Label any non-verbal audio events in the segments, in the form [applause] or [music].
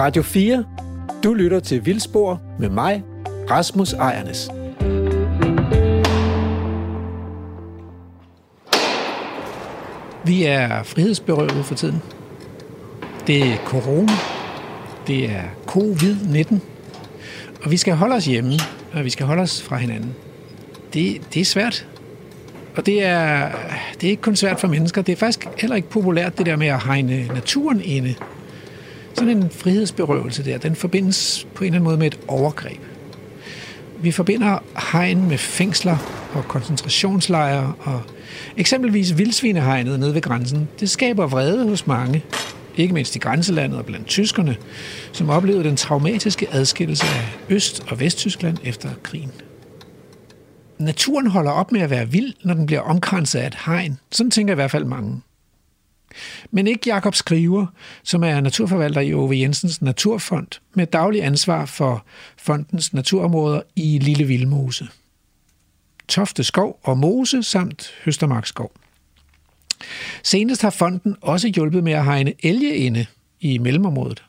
Radio 4. Du lytter til Vildspor med mig, Rasmus Ejernes. Vi er frihedsberøvet for tiden. Det er corona. Det er covid-19. Og vi skal holde os hjemme, og vi skal holde os fra hinanden. Det, det er svært. Og det er, det er ikke kun svært for mennesker. Det er faktisk heller ikke populært, det der med at hegne naturen inde. Sådan en frihedsberøvelse der, den forbindes på en eller anden måde med et overgreb. Vi forbinder hegn med fængsler og koncentrationslejre og eksempelvis vildsvinehegnet nede ved grænsen. Det skaber vrede hos mange, ikke mindst i grænselandet og blandt tyskerne, som oplevede den traumatiske adskillelse af Øst- og Vesttyskland efter krigen. Naturen holder op med at være vild, når den bliver omkranset af et hegn. Sådan tænker i hvert fald mange. Men ikke Jakob Skriver, som er naturforvalter i Ove Jensens Naturfond, med daglig ansvar for fondens naturområder i Lille Vildmose. Tofte Skov og Mose samt Høstermarkskov. Senest har fonden også hjulpet med at hegne elge inde i mellemområdet.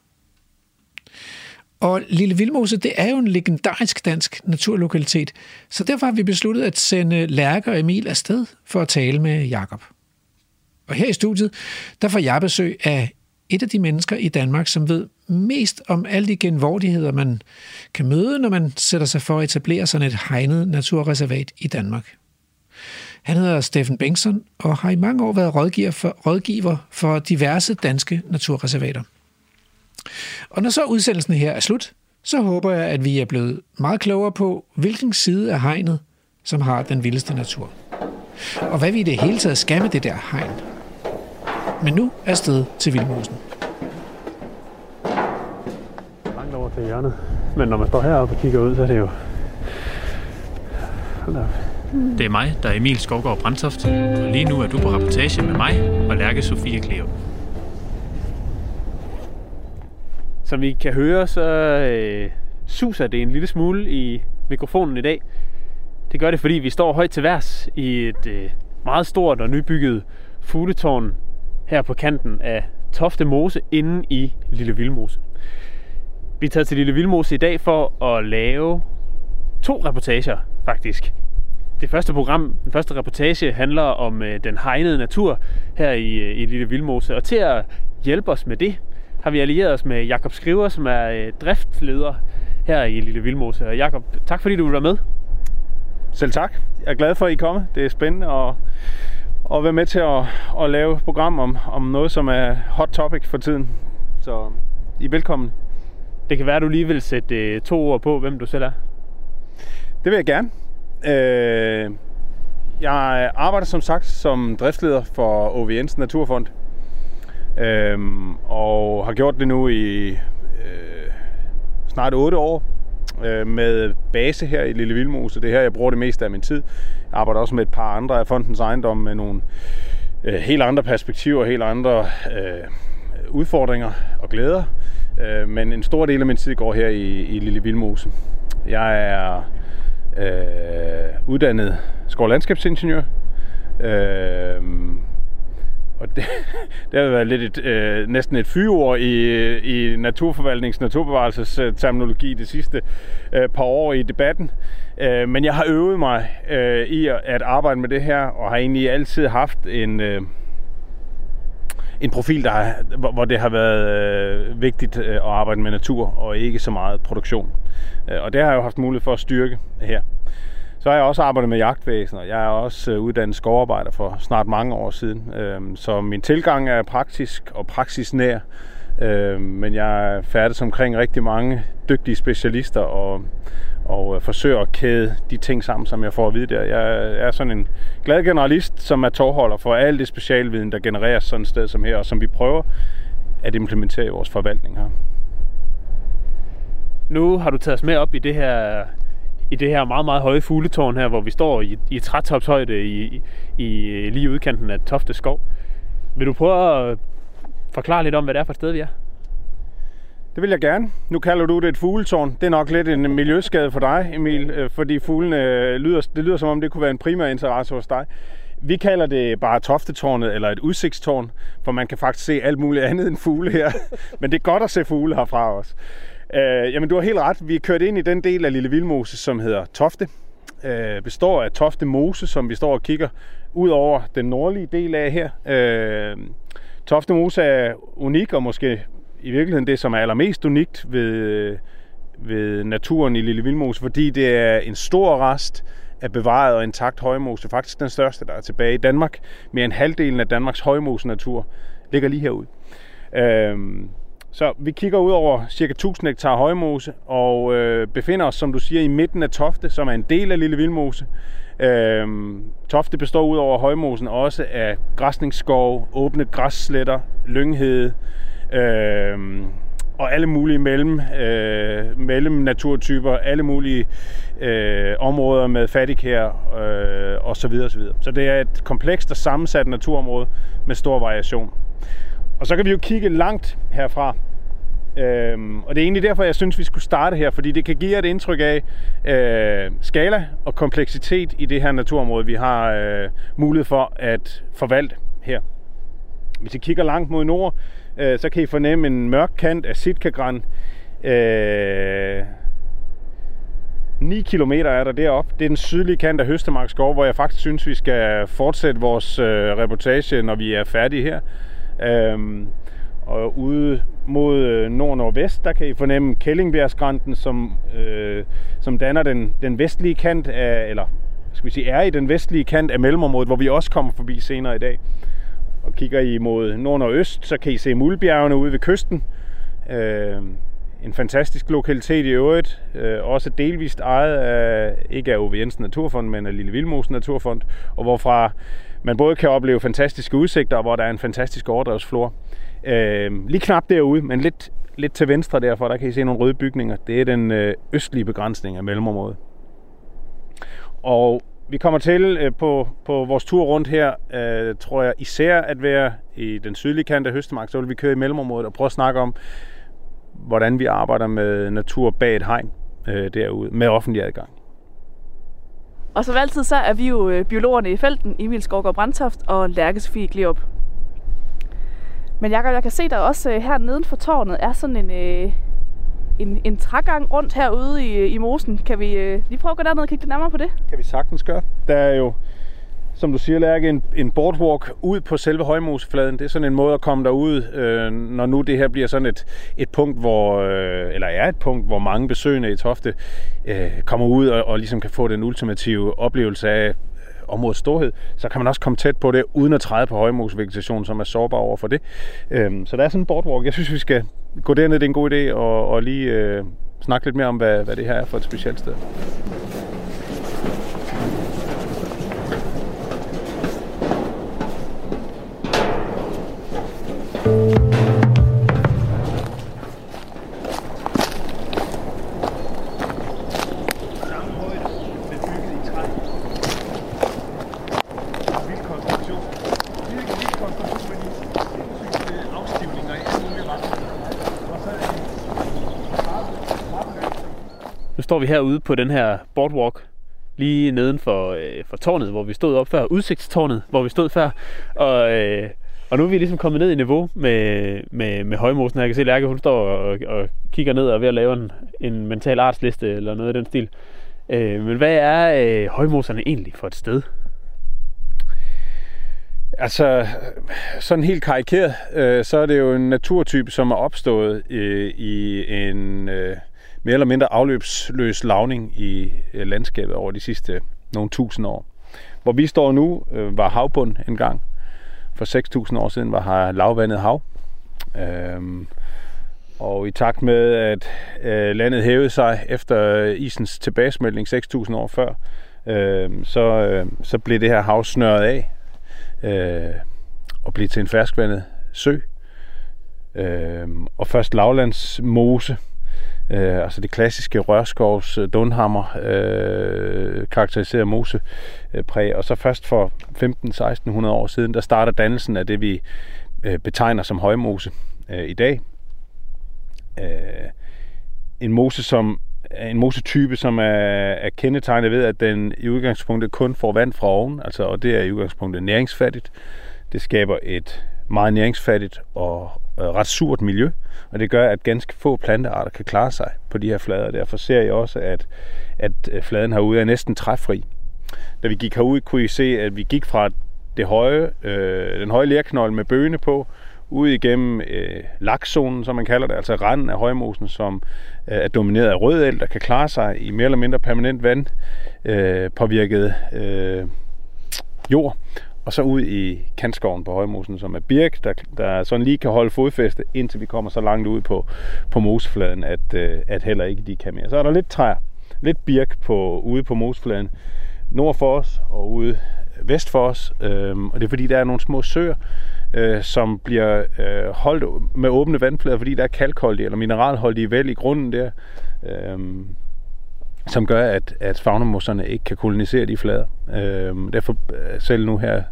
Og Lille Vildmose, det er jo en legendarisk dansk naturlokalitet, så derfor har vi besluttet at sende Lærke og Emil afsted for at tale med Jakob. Og her i studiet, der får jeg besøg af et af de mennesker i Danmark, som ved mest om alle de genvordigheder, man kan møde, når man sætter sig for at etablere sådan et hegnet naturreservat i Danmark. Han hedder Steffen Bengtsson og har i mange år været rådgiver for, rådgiver for diverse danske naturreservater. Og når så udsendelsen her er slut, så håber jeg, at vi er blevet meget klogere på, hvilken side af hegnet, som har den vildeste natur. Og hvad vi i det hele taget skal med det der hegn. Men nu er sted til Vildmosen. Langt over til hjørnet. Men når man står heroppe og kigger ud, så er det jo... Det er mig, der er Emil Skovgaard Brandtoft, og lige nu er du på rapportage med mig og Lærke Sofie Kleo. Som I kan høre, så øh, suser det en lille smule i mikrofonen i dag. Det gør det, fordi vi står højt til værs i et øh, meget stort og nybygget fugletårn her på kanten af Tofte Mose inde i Lille Vildmose. Vi er taget til Lille Vildmose i dag for at lave to reportager, faktisk. Det første program, den første reportage, handler om øh, den hegnede natur her i, øh, i Lille Vildmose. Og til at hjælpe os med det, har vi allieret os med Jakob Skriver, som er øh, driftleder her i Lille Vildmose. Og Jakob, tak fordi du vil være med. Selv tak. Jeg er glad for, at I er kommet. Det er spændende at, at være med til at, at lave et program om, om noget, som er hot topic for tiden. Så I er velkommen. Det kan være, at du lige vil sætte øh, to ord på, hvem du selv er. Det vil jeg gerne. Øh, jeg arbejder som sagt som driftsleder for OVN's Naturfond. Øh, og har gjort det nu i øh, snart 8 år øh, med base her i Lille Vildmose. Det er her, jeg bruger det meste af min tid. Jeg arbejder også med et par andre af fondens ejendomme med nogle øh, helt andre perspektiver, helt andre øh, udfordringer og glæder. Øh, men en stor del af min tid går her i, i Lille Vildmose. Jeg er øh, uddannet skov- og landskabsingeniør. Øh, og det, [laughs] det har været lidt et, øh, næsten et fyreord i, i naturforvaltnings- naturbevarelses terminologi de sidste øh, par år i debatten. Øh, men jeg har øvet mig øh, i at arbejde med det her, og har egentlig altid haft en... Øh, en profil, der har, hvor det har været øh, vigtigt øh, at arbejde med natur og ikke så meget produktion. Øh, og det har jeg jo haft mulighed for at styrke her. Så har jeg også arbejdet med jagtvæsen, og jeg er også øh, uddannet skovarbejder for snart mange år siden. Øhm, så min tilgang er praktisk og praksisnær, øhm, men jeg er færdig omkring rigtig mange dygtige specialister og, og øh, forsøger at kæde de ting sammen, som jeg får at vide der. Jeg er sådan en glad generalist, som er tovholder for al det specialviden, der genereres sådan et sted som her, og som vi prøver at implementere i vores forvaltning her. Nu har du taget os med op i det her i det her meget, meget høje fugletårn her, hvor vi står i, i trætopshøjde i, i, øh, lige udkanten af Tofte Skov. Vil du prøve at forklare lidt om, hvad det er for et sted, vi er? Det vil jeg gerne. Nu kalder du det et fugletårn. Det er nok lidt en miljøskade for dig, Emil, øh, fordi fuglene øh, lyder, det lyder som om, det kunne være en primær interesse hos dig. vi kalder det bare Toftetårnet eller et udsigtstårn, for man kan faktisk se alt muligt andet end fugle her. [laughs] Men det er godt at se fugle herfra også. Øh, jamen, du har helt ret. Vi er kørt ind i den del af Lille Vildmose, som hedder Tofte. Øh, består af Tofte Mose, som vi står og kigger ud over den nordlige del af her. Øh, Tofte Mose er unik, og måske i virkeligheden det, som er allermest unikt ved, ved naturen i Lille Vildmose, fordi det er en stor rest af bevaret og intakt højmose. Faktisk den største, der er tilbage i Danmark. Mere end halvdelen af Danmarks højmose-natur ligger lige herude. Øhm, så vi kigger ud over cirka 1000 hektar højmose og øh, befinder os, som du siger, i midten af Tofte, som er en del af Lille Vildmose. Øh, Tofte består ud over højmosen også af græsningsskov, åbne græssletter, lynghede, øh, og alle mulige mellem, øh, mellem naturtyper, alle mulige øh, områder med fattigkær øh, og så videre, så videre. Så det er et komplekst og sammensat naturområde med stor variation. Og så kan vi jo kigge langt herfra. Øhm, og det er egentlig derfor, jeg synes, vi skulle starte her, fordi det kan give et indtryk af øh, skala og kompleksitet i det her naturområde, vi har øh, mulighed for at forvalte her. Hvis I kigger langt mod nord, øh, så kan I fornemme en mørk kant af Sitkagran. Øh, 9 km er der deroppe. Det er den sydlige kant af Høstemark Skov, hvor jeg faktisk synes, vi skal fortsætte vores øh, reportage, når vi er færdige her. Øhm, og ude mod øh, nord-nordvest, der kan I fornemme Kællingbjergskrænten, som, øh, som danner den, den vestlige kant af, eller skal vi sige, er i den vestlige kant af mellemområdet, hvor vi også kommer forbi senere i dag. Og kigger I mod nord og øst, så kan I se Muldbjergene ude ved kysten. Øh, en fantastisk lokalitet i øvrigt, øh, også delvist ejet af, ikke af Ove Jensen Naturfond, men af Lille Vildmos Naturfond, og hvorfra man både kan opleve fantastiske udsigter, og hvor der er en fantastisk overdrevsflor. Øh, lige knap derude, men lidt, lidt til venstre derfor, der kan I se nogle røde bygninger. Det er den øh, østlige begrænsning af mellemområdet. Og vi kommer til øh, på, på vores tur rundt her, øh, tror jeg især at være i den sydlige kant af Høstemark, så vil vi køre i mellemområdet og prøve at snakke om, hvordan vi arbejder med natur bag et hegn øh, derude, med offentlig adgang. Og som altid, så er vi jo øh, biologerne i felten, Emil Skovgaard Brandtoft og Lærke Sofie Gliop. Men Jacob, jeg kan se, der også øh, her neden for tårnet er sådan en, øh, en, en trægang rundt herude i, i mosen. Kan vi øh, lige prøve at gå derned og kigge lidt nærmere på det? Kan vi sagtens gøre. Der er jo, som du siger, Lærke, en, en boardwalk ud på selve højmosefladen. Det er sådan en måde at komme derud, øh, når nu det her bliver sådan et, et punkt, hvor, øh, eller er et punkt, hvor mange besøgende i Tofte øh, kommer ud og, og ligesom kan få den ultimative oplevelse af øh, områdets storhed, så kan man også komme tæt på det, uden at træde på højmosvegetation, som er sårbar over for det. Øhm, så der er sådan en boardwalk. Jeg synes, vi skal gå derned. Det er en god idé, og, og lige øh, snakke lidt mere om, hvad, hvad det her er for et specielt sted. Står vi herude på den her boardwalk, lige neden for, øh, for tårnet, hvor vi stod op før, udsigtstårnet, hvor vi stod før. Og, øh, og nu er vi ligesom kommet ned i niveau med, med, med højmosen. Jeg kan se, Lærke hun står og, og kigger ned og er ved at lave en, en mental artsliste eller noget af den stil. Øh, men hvad er øh, højmoserne egentlig for et sted? Altså, sådan helt karikeret, øh, så er det jo en naturtype, som er opstået øh, i en øh, mere eller mindre afløbsløs lavning i øh, landskabet over de sidste nogle tusind år. Hvor vi står nu, øh, var havbund engang. For 6.000 år siden var her lavvandet hav. Øhm, og i takt med, at øh, landet hævede sig efter isens tilbagesmeltning 6.000 år før, øh, så, øh, så blev det her hav snørret af øh, og blev til en ferskvandet sø. Øh, og først lavlandsmose, øh, altså det klassiske rørskovs øh, dunhammer øh, karakteriserer mose øh, præg. Og så først for 15-1600 år siden, der starter dannelsen af det, vi øh, betegner som højmose øh, i dag. Øh, en mose, som en mosetype, som er, er kendetegnet ved, at den i udgangspunktet kun får vand fra oven, altså, og det er i udgangspunktet næringsfattigt. Det skaber et meget næringsfattigt og øh, ret surt miljø, og det gør, at ganske få plantearter kan klare sig på de her flader. Derfor ser jeg også, at, at øh, fladen herude er næsten træfri. Da vi gik herud, kunne I se, at vi gik fra det høje, øh, den høje lærknold med bøgene på, ud igennem øh, lakzonen, som man kalder det, altså randen af højmosen, som øh, er domineret af rød der kan klare sig i mere eller mindre permanent vand øh, påvirket øh, jord, og så ud i kantskoven på højmosen, som er birk, der, der sådan lige kan holde fodfæste, indtil vi kommer så langt ud på, på mosefladen, at, øh, at heller ikke de kan mere. Så er der lidt træer, lidt birk på, ude på mosefladen, nord for os og ude vest for os, øh, og det er fordi, der er nogle små søer, øh, som bliver øh, holdt med åbne vandflader, fordi der er kalkholdige eller mineralholdige væld i grunden der, øh, som gør, at, at faunamosserne ikke kan kolonisere de flader. Øh, derfor selv nu her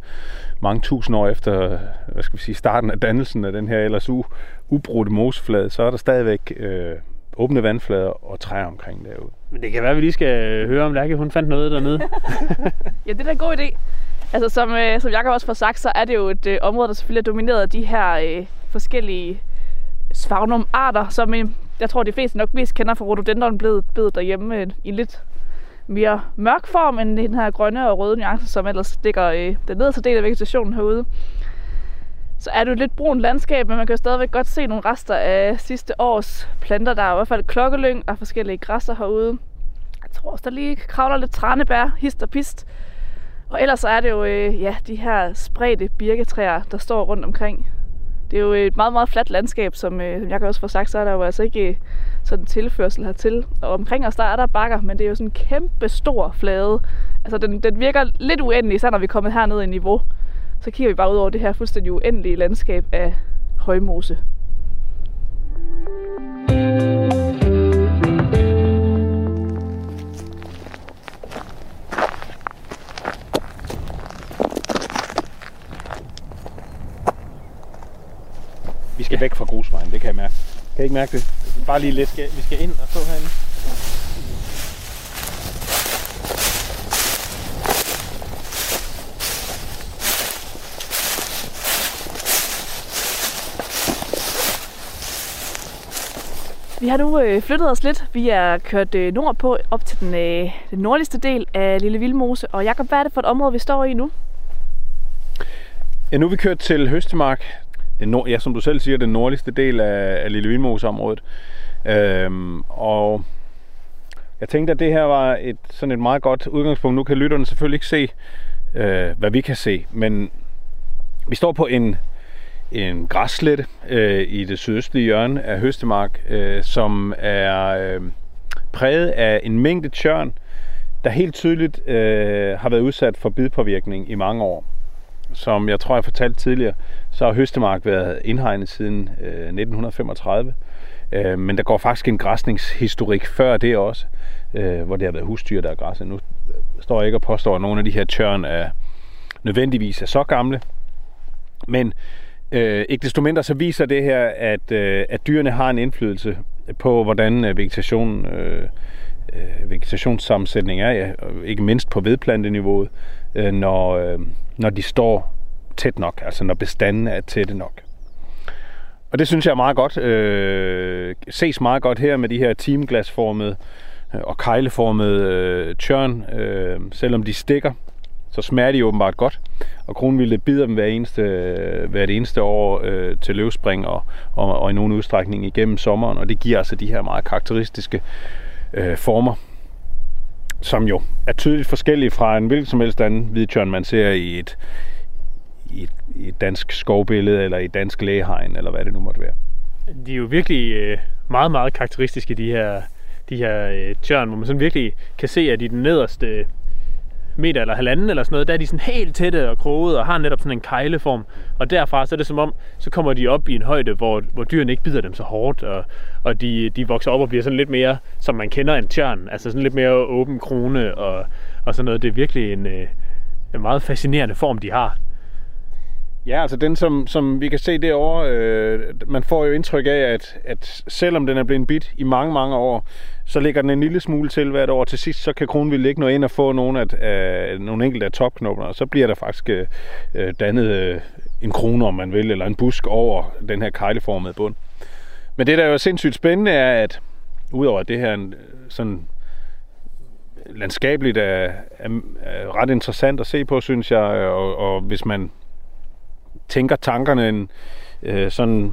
mange tusind år efter hvad skal vi sige, starten af dannelsen af den her ellers u, ubrudte moseflade, så er der stadigvæk øh, åbne vandflader og træer omkring derude. Men det kan være, at vi lige skal høre, om Lærke hun fandt noget dernede. [laughs] ja, det er da en god idé. Altså, som, øh, som Jacob også får sagt, så er det jo et øh, område, der selvfølgelig er domineret af de her øh, forskellige sphagnum-arter, som øh, jeg tror, de fleste nok mest kender fra rhododendronbledet derhjemme øh, i lidt mere mørk form end den her grønne og røde nuance, som ellers ligger øh, den nederste del af vegetationen herude. Så er det jo et lidt brunt landskab, men man kan jo stadigvæk godt se nogle rester af sidste års planter. Der er i hvert fald klokkelyng og forskellige græsser herude. Jeg tror også, der lige kravler lidt tranebær, hist og pist. Og ellers er det jo øh, ja, de her spredte birketræer, der står rundt omkring. Det er jo et meget, meget fladt landskab, som, øh, som jeg kan også få sagt, så er der jo altså ikke øh, sådan tilførsel hertil. Og omkring os, der er der bakker, men det er jo sådan en kæmpe stor flade. Altså den, den virker lidt uendelig, så når vi er kommet herned i niveau. Så kigger vi bare ud over det her fuldstændig uendelige landskab af højmose. Vi ikke mærke det? Bare lige lidt. Vi skal ind og stå herinde. Vi har nu øh, flyttet os lidt. Vi er kørt øh, nordpå op til den, øh, den nordligste del af Lille Vildmose. Og Jakob, hvad er det for et område, vi står i nu? Ja, nu er vi kørt til Høstemark. Den nord, ja, som du selv siger, den nordligste del af, af Lille Vildmose-området. Øhm, og jeg tænkte, at det her var et, sådan et meget godt udgangspunkt. Nu kan lytterne selvfølgelig ikke se, øh, hvad vi kan se, men vi står på en en græsslette øh, i det sydøstlige hjørne af Høstemark, øh, som er øh, præget af en mængde tjørn, der helt tydeligt øh, har været udsat for bidpåvirkning i mange år. Som jeg tror, jeg fortalte tidligere, så har Høstemark været indhegnet siden øh, 1935. Øh, men der går faktisk en græsningshistorik før det også, øh, hvor det har været husdyr, der er græsset. Nu står jeg ikke og påstår, at nogle af de her tørn er nødvendigvis er så gamle. Men Øh, ikke desto mindre så viser det her, at, øh, at dyrene har en indflydelse på, hvordan øh, vegetationen, øh, øh, vegetationssammensætning er, ja, ikke mindst på vedplanteniveauet, øh, når, øh, når de står tæt nok, altså når bestanden er tætte nok. Og det synes jeg er meget godt, øh, ses meget godt her med de her timeglasformede øh, og kejleformede øh, tjørn, øh, selvom de stikker, så smager de åbenbart godt. Og kronvilde bider dem hver eneste, øh, hvert eneste år øh, til løvspring og, og, og i nogen udstrækning igennem sommeren. Og det giver altså de her meget karakteristiske øh, former, som jo er tydeligt forskellige fra en hvilken som helst anden hvidtjørn, man ser i et, i et, i et dansk skovbillede eller i et dansk lægehegn, eller hvad det nu måtte være. De er jo virkelig øh, meget, meget karakteristiske, de her, de her øh, tjørn, hvor man sådan virkelig kan se, at i den nederste meter eller halvanden eller sådan noget, der er de sådan helt tætte og krogede og har netop sådan en kejleform. Og derfra så er det som om, så kommer de op i en højde, hvor, hvor dyrene ikke bider dem så hårdt, og, og de, de vokser op og bliver sådan lidt mere, som man kender en tjørn, altså sådan lidt mere åben krone og, og sådan noget. Det er virkelig en, øh, en meget fascinerende form, de har. Ja, altså den, som, som vi kan se derovre, øh, man får jo indtryk af, at, at selvom den er blevet bit i mange, mange år, så ligger den en lille smule til hvert år. Til sidst, så kan kronvild ikke nå ind og få nogle, at, øh, nogle enkelte af topknopperne, og så bliver der faktisk øh, øh, dannet øh, en krone, om man vil, eller en busk over den her kejleformede bund. Men det, der er jo sindssygt spændende, er, at udover at det her en, øh, sådan landskabeligt er, er, er ret interessant at se på, synes jeg, og, og hvis man tænker tankerne en, øh, sådan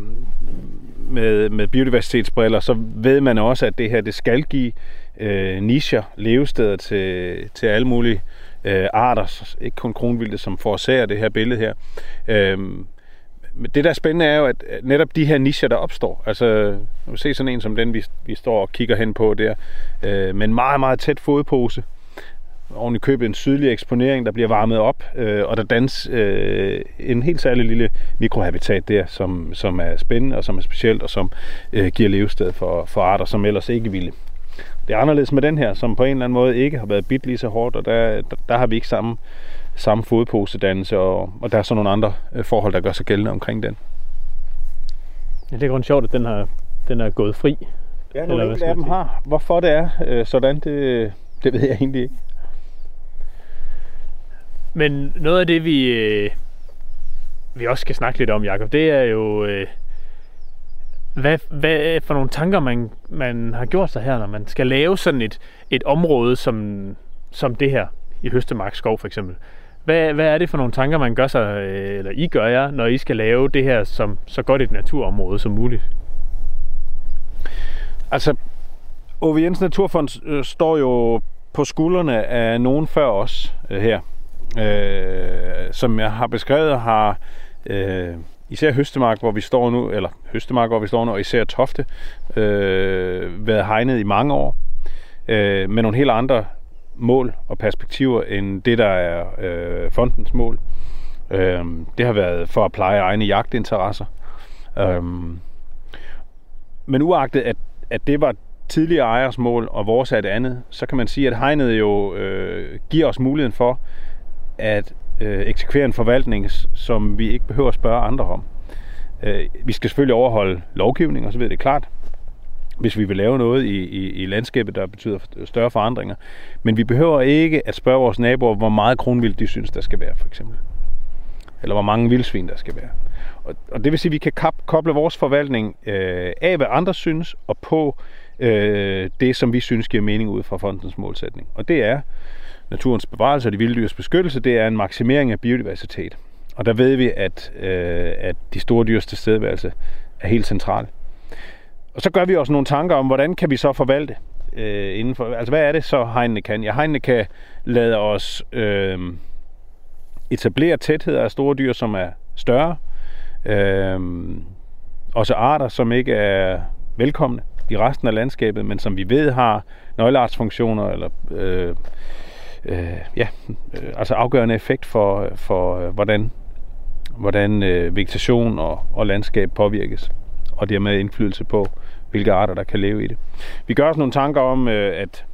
med, med biodiversitetsbriller, så ved man også, at det her det skal give øh, nischer, levesteder til, til alle mulige øh, arter, ikke kun kronvilde, som forårsager det her billede her. Øh, men det, der er spændende, er jo, at netop de her nischer, der opstår, altså, nu se sådan en som den, vi, vi står og kigger hen på der, øh, med en meget, meget tæt fodpose, oven i købet en sydlig eksponering, der bliver varmet op, øh, og der dannes øh, en helt særlig lille mikrohabitat der, som, som er spændende og som er specielt, og som øh, giver levested for, for arter, som ellers ikke ville. Det er anderledes med den her, som på en eller anden måde ikke har været bit lige så hårdt, og der, der, der har vi ikke samme, samme fodposedannelse, og, og der er så nogle andre øh, forhold, der gør sig gældende omkring den. Ja, det er grundigt sjovt, at den, har, den er gået fri. Ja, nogle enkelte af dem har. Hvorfor det er øh, sådan, det, det ved jeg egentlig ikke. Men noget af det, vi, øh, vi også skal snakke lidt om, Jacob, det er jo, øh, hvad, hvad for nogle tanker, man, man har gjort sig her, når man skal lave sådan et, et område som, som det her i Høstemark Skov for eksempel. Hvad, hvad er det for nogle tanker, man gør sig, øh, eller I gør jer, når I skal lave det her som så godt et naturområde som muligt? Altså, OVN's Naturfond øh, står jo på skuldrene af nogen før os øh, her øh, som jeg har beskrevet, har øh, især Høstemark, hvor vi står nu, eller Høstemark, hvor vi står nu, og især Tofte, øh, været hegnet i mange år, øh, med nogle helt andre mål og perspektiver, end det, der er øh, fondens mål. Øh, det har været for at pleje egne jagtinteresser. Øh, men uagtet, at, at det var tidligere ejers mål, og vores er et andet, så kan man sige, at hegnet jo øh, giver os muligheden for, at øh, eksekvere en forvaltning, som vi ikke behøver at spørge andre om. Øh, vi skal selvfølgelig overholde lovgivning, og så ved det klart, hvis vi vil lave noget i, i, i landskabet, der betyder større forandringer. Men vi behøver ikke at spørge vores naboer, hvor meget kronvild de synes, der skal være, for eksempel. Eller hvor mange vildsvin der skal være. Og, og det vil sige, at vi kan koble vores forvaltning øh, af, hvad andre synes, og på øh, det, som vi synes giver mening ud fra fondens målsætning. Og det er naturens bevarelse og de vilde dyrs beskyttelse, det er en maksimering af biodiversitet. Og der ved vi, at, øh, at de store dyrs tilstedeværelse er helt central. Og så gør vi også nogle tanker om, hvordan kan vi så forvalte øh, inden for, altså hvad er det så hegnene kan? Ja, hegnene kan lade os øh, etablere tætheder af store dyr, som er større. Øh, også arter, som ikke er velkomne i resten af landskabet, men som vi ved har nøgleartsfunktioner eller øh, øh, ja, øh, altså afgørende effekt for, for øh, hvordan, hvordan øh, vegetation og, og landskab påvirkes, og dermed indflydelse på, hvilke arter, der kan leve i det. Vi gør os nogle tanker om, øh, at,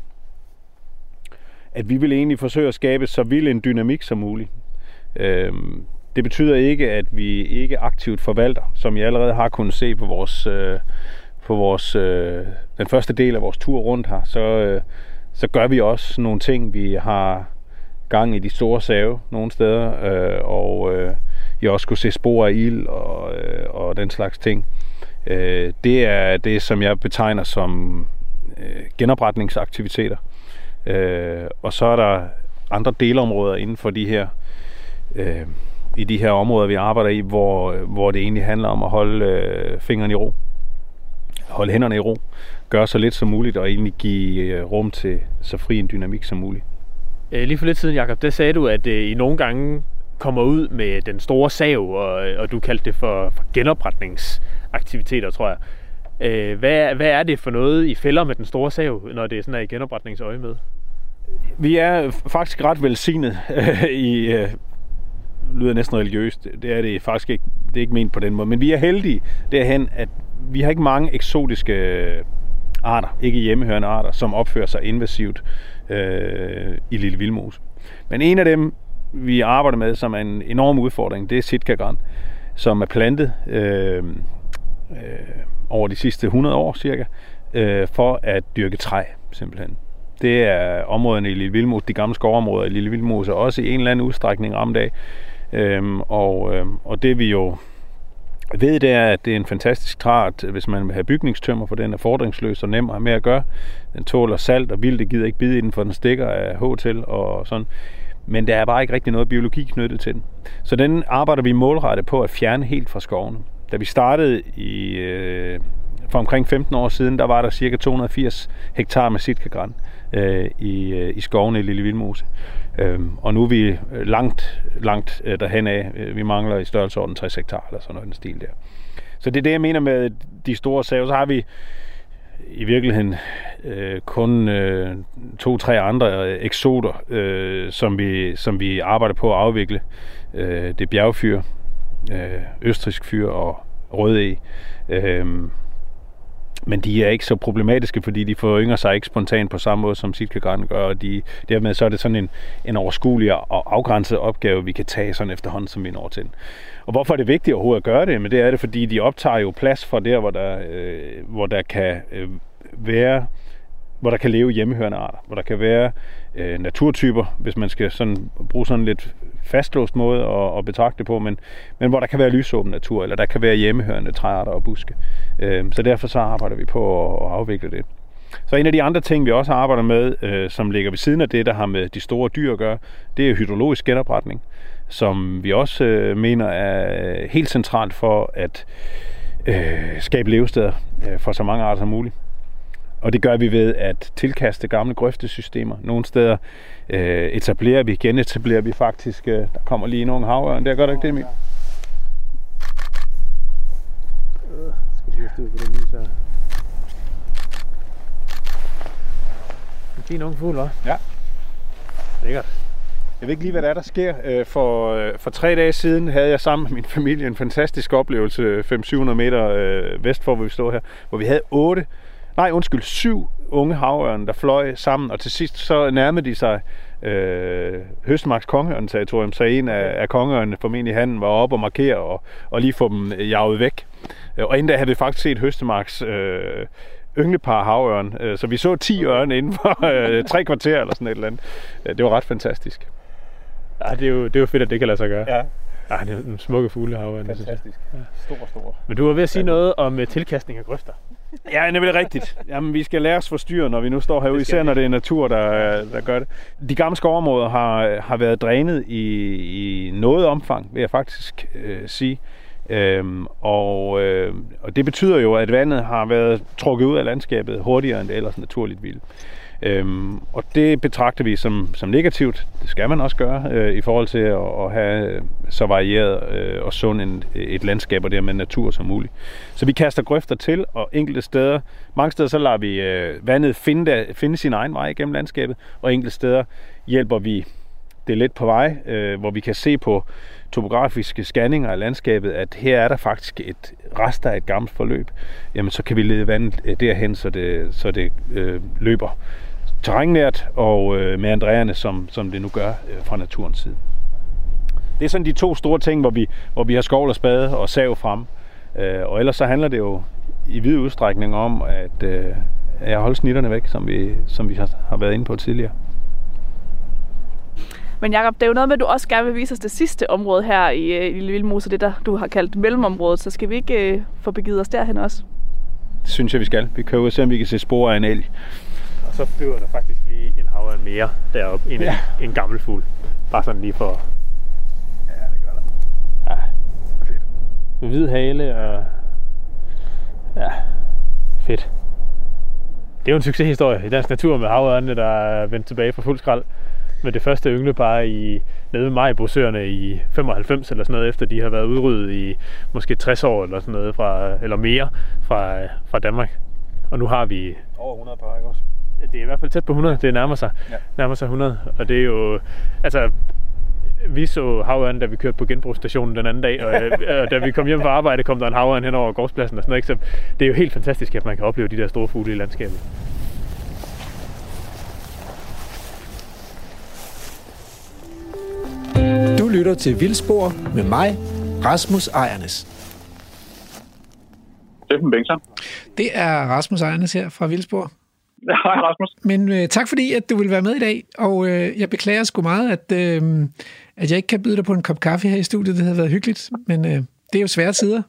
at vi vil egentlig forsøge at skabe så vild en dynamik som muligt. Øh, det betyder ikke, at vi ikke aktivt forvalter, som I allerede har kunnet se på vores, øh, på vores øh, den første del af vores tur rundt her, så, øh, så gør vi også nogle ting. Vi har gang i de store save nogle steder, øh, og øh, jeg også kunne se spor af ild og, øh, og den slags ting. Øh, det er det, som jeg betegner som øh, genopretningsaktiviteter. Øh, og så er der andre delområder inden for de her øh, i de her områder, vi arbejder i, hvor, hvor det egentlig handler om at holde øh, fingrene i ro. Holde hænderne i ro gøre så lidt som muligt og egentlig give øh, rum til så fri en dynamik som muligt. Øh, lige for lidt siden, Jacob, der sagde du, at øh, I nogle gange kommer ud med den store sav, og, og du kaldte det for, for genopretningsaktiviteter, tror jeg. Hvad, hvad er det for noget, I fælder med den store sav, når det er sådan er i genopretningsøje med? Vi er faktisk ret velsignet [laughs] i, øh, lyder næsten religiøst, det er det faktisk ikke, det er ikke ment på den måde, men vi er heldige derhen, at vi har ikke mange eksotiske øh, arter, ikke hjemmehørende arter, som opfører sig invasivt øh, i Lille Vildmose. Men en af dem, vi arbejder med, som er en enorm udfordring, det er sitkagran, som er plantet øh, øh, over de sidste 100 år cirka, øh, for at dyrke træ, simpelthen. Det er områderne i Lille Vildmose, de gamle skovområder i Lille Vildmose, også i en eller anden udstrækning ramt af. Øhm, og, øhm, og det vi jo ved, det er, at det er en fantastisk træt, hvis man vil have bygningstømmer, for den er fordringsløs og nem at have med at gøre. Den tåler salt og vildt, det gider ikke bide i den, for den stikker af H til og sådan. Men der er bare ikke rigtig noget biologi knyttet til den. Så den arbejder vi målrettet på at fjerne helt fra skovene. Da vi startede i, øh, for omkring 15 år siden, der var der cirka 280 hektar med sitkagran øh, i, øh, i skovene i Lille Vildmose. Øhm, og nu er vi øh, langt, langt øh, derhen af. Øh, vi mangler i størrelseorden 60 hektar eller sådan noget den stil der. Så det er det, jeg mener med de store saver. Så har vi i virkeligheden øh, kun øh, to-tre andre øh, eksoter, øh, som, vi, som vi arbejder på at afvikle. Øh, det er bjergfyr, øh, østrisk fyr og rødæg. Øh, men de er ikke så problematiske, fordi de forynger sig ikke spontant på samme måde, som sitkagran gør, og de, dermed så er det sådan en, en overskuelig og afgrænset opgave, vi kan tage sådan efterhånden, som vi når til. Og hvorfor er det vigtigt overhovedet at gøre det? Men det er det, fordi de optager jo plads fra der, hvor der, øh, hvor der kan øh, være hvor der kan leve hjemmehørende arter, hvor der kan være øh, naturtyper, hvis man skal sådan bruge sådan lidt fastlåst måde at, at betragte det på, men, men hvor der kan være lysåben natur, eller der kan være hjemmehørende træarter og buske. Øh, Øhm, så derfor så arbejder vi på at, afvikle det. Så en af de andre ting, vi også arbejder med, øh, som ligger ved siden af det, der har med de store dyr at gøre, det er hydrologisk genopretning, som vi også øh, mener er helt centralt for at øh, skabe levesteder øh, for så mange arter som muligt. Og det gør vi ved at tilkaste gamle grøftesystemer. Nogle steder øh, etablerer vi, genetablerer vi faktisk. Øh, der kommer lige nogle havørn. Der gør der ikke det, Emil? Øh. Øh, lige ud på den lys her. En fin ung fugl, hva'? Ja. Lækkert. Jeg ved ikke lige, hvad der er, der sker. Øh, for, øh, for tre dage siden havde jeg sammen med min familie en fantastisk oplevelse 500-700 meter vest for, hvor vi stod her, hvor vi havde otte nej undskyld, syv unge havørn, der fløj sammen, og til sidst så nærmede de sig øh, Høstmarks kongeørn-territorium, så en af, af kongeørnene, formentlig han, var oppe og markere og, og lige få dem jaget væk. Og inden da havde vi faktisk set Høstemarks øh, ynglepar havørn, øh, så vi så 10 ørne inden for øh, tre kvarter eller sådan et eller andet. Det var ret fantastisk. Ja, det er jo, det er jo fedt, at det kan lade sig gøre. Ja. Ja, det er en smukke fugle havørn. Fantastisk. Ja. Stor, stor. Men du var ved at sige noget om uh, tilkastning af grøfter. Ja, det er rigtigt. Jamen, vi skal lære os forstyrre, når vi nu står herude, især når det er natur, der, der gør det. De gamle skovområder har, har været drænet i, i noget omfang, vil jeg faktisk øh, sige. Øhm, og, øh, og det betyder jo, at vandet har været trukket ud af landskabet hurtigere, end det ellers naturligt ville. Øhm, og det betragter vi som, som negativt. Det skal man også gøre øh, i forhold til at, at have så varieret øh, og sund en, et landskab og dermed natur som muligt. Så vi kaster grøfter til, og enkelte steder, mange steder så lader vi øh, vandet finde, finde sin egen vej gennem landskabet, og enkelte steder hjælper vi det lidt på vej, øh, hvor vi kan se på topografiske scanninger af landskabet, at her er der faktisk et rest af et gammelt forløb. Jamen så kan vi lede vandet øh, derhen, så det, så det øh, løber terrænnært og øh, med Andreerne, som, som det nu gør øh, fra naturens side. Det er sådan de to store ting, hvor vi, hvor vi har skovl og spade og sav frem. Øh, og ellers så handler det jo i vid udstrækning om at, øh, at holde snitterne væk, som vi, som vi har, har været inde på tidligere. Men Jacob, det er jo noget med, at du også gerne vil vise os det sidste område her i, øh, i Lille Vildmose, det der du har kaldt mellemområdet. Så skal vi ikke øh, få begivet os derhen også? Det synes jeg, vi skal. Vi kan jo se, om vi kan se spor af en elg. Og så flyver der faktisk lige en havørn mere deroppe. En, ja. en gammel fugl. Bare sådan lige for... Ja, det gør der. Ja. Fedt. Med hvid hale og... Ja, fedt. Det er jo en succeshistorie i dansk natur med havørnene, der er vendt tilbage fra fuld skrald med det første ynglepar i nede ved Majbosøerne i 95 eller sådan noget, efter de har været udryddet i måske 60 år eller sådan noget, fra, eller mere fra, fra Danmark. Og nu har vi... Over 100 par, ikke også? Det er i hvert fald tæt på 100. Det nærmer sig, ja. nærmer sig 100. Og det er jo... Altså, vi så havørn, da vi kørte på genbrugsstationen den anden dag, og, [laughs] og da vi kom hjem fra arbejde, kom der en havørn hen over gårdspladsen og sådan noget. Så det er jo helt fantastisk, at man kan opleve de der store fugle i landskabet. you lytter til Vildspor med mig, Rasmus Ejernes. Steffen Bengtsson. Det er Rasmus Ejernes her fra Vildspor. [laughs] Hej Rasmus. Men øh, tak fordi, at du vil være med i dag, og øh, jeg beklager sgu meget, at, øh, at jeg ikke kan byde dig på en kop kaffe her i studiet. Det havde været hyggeligt, men øh, det er jo svære tider.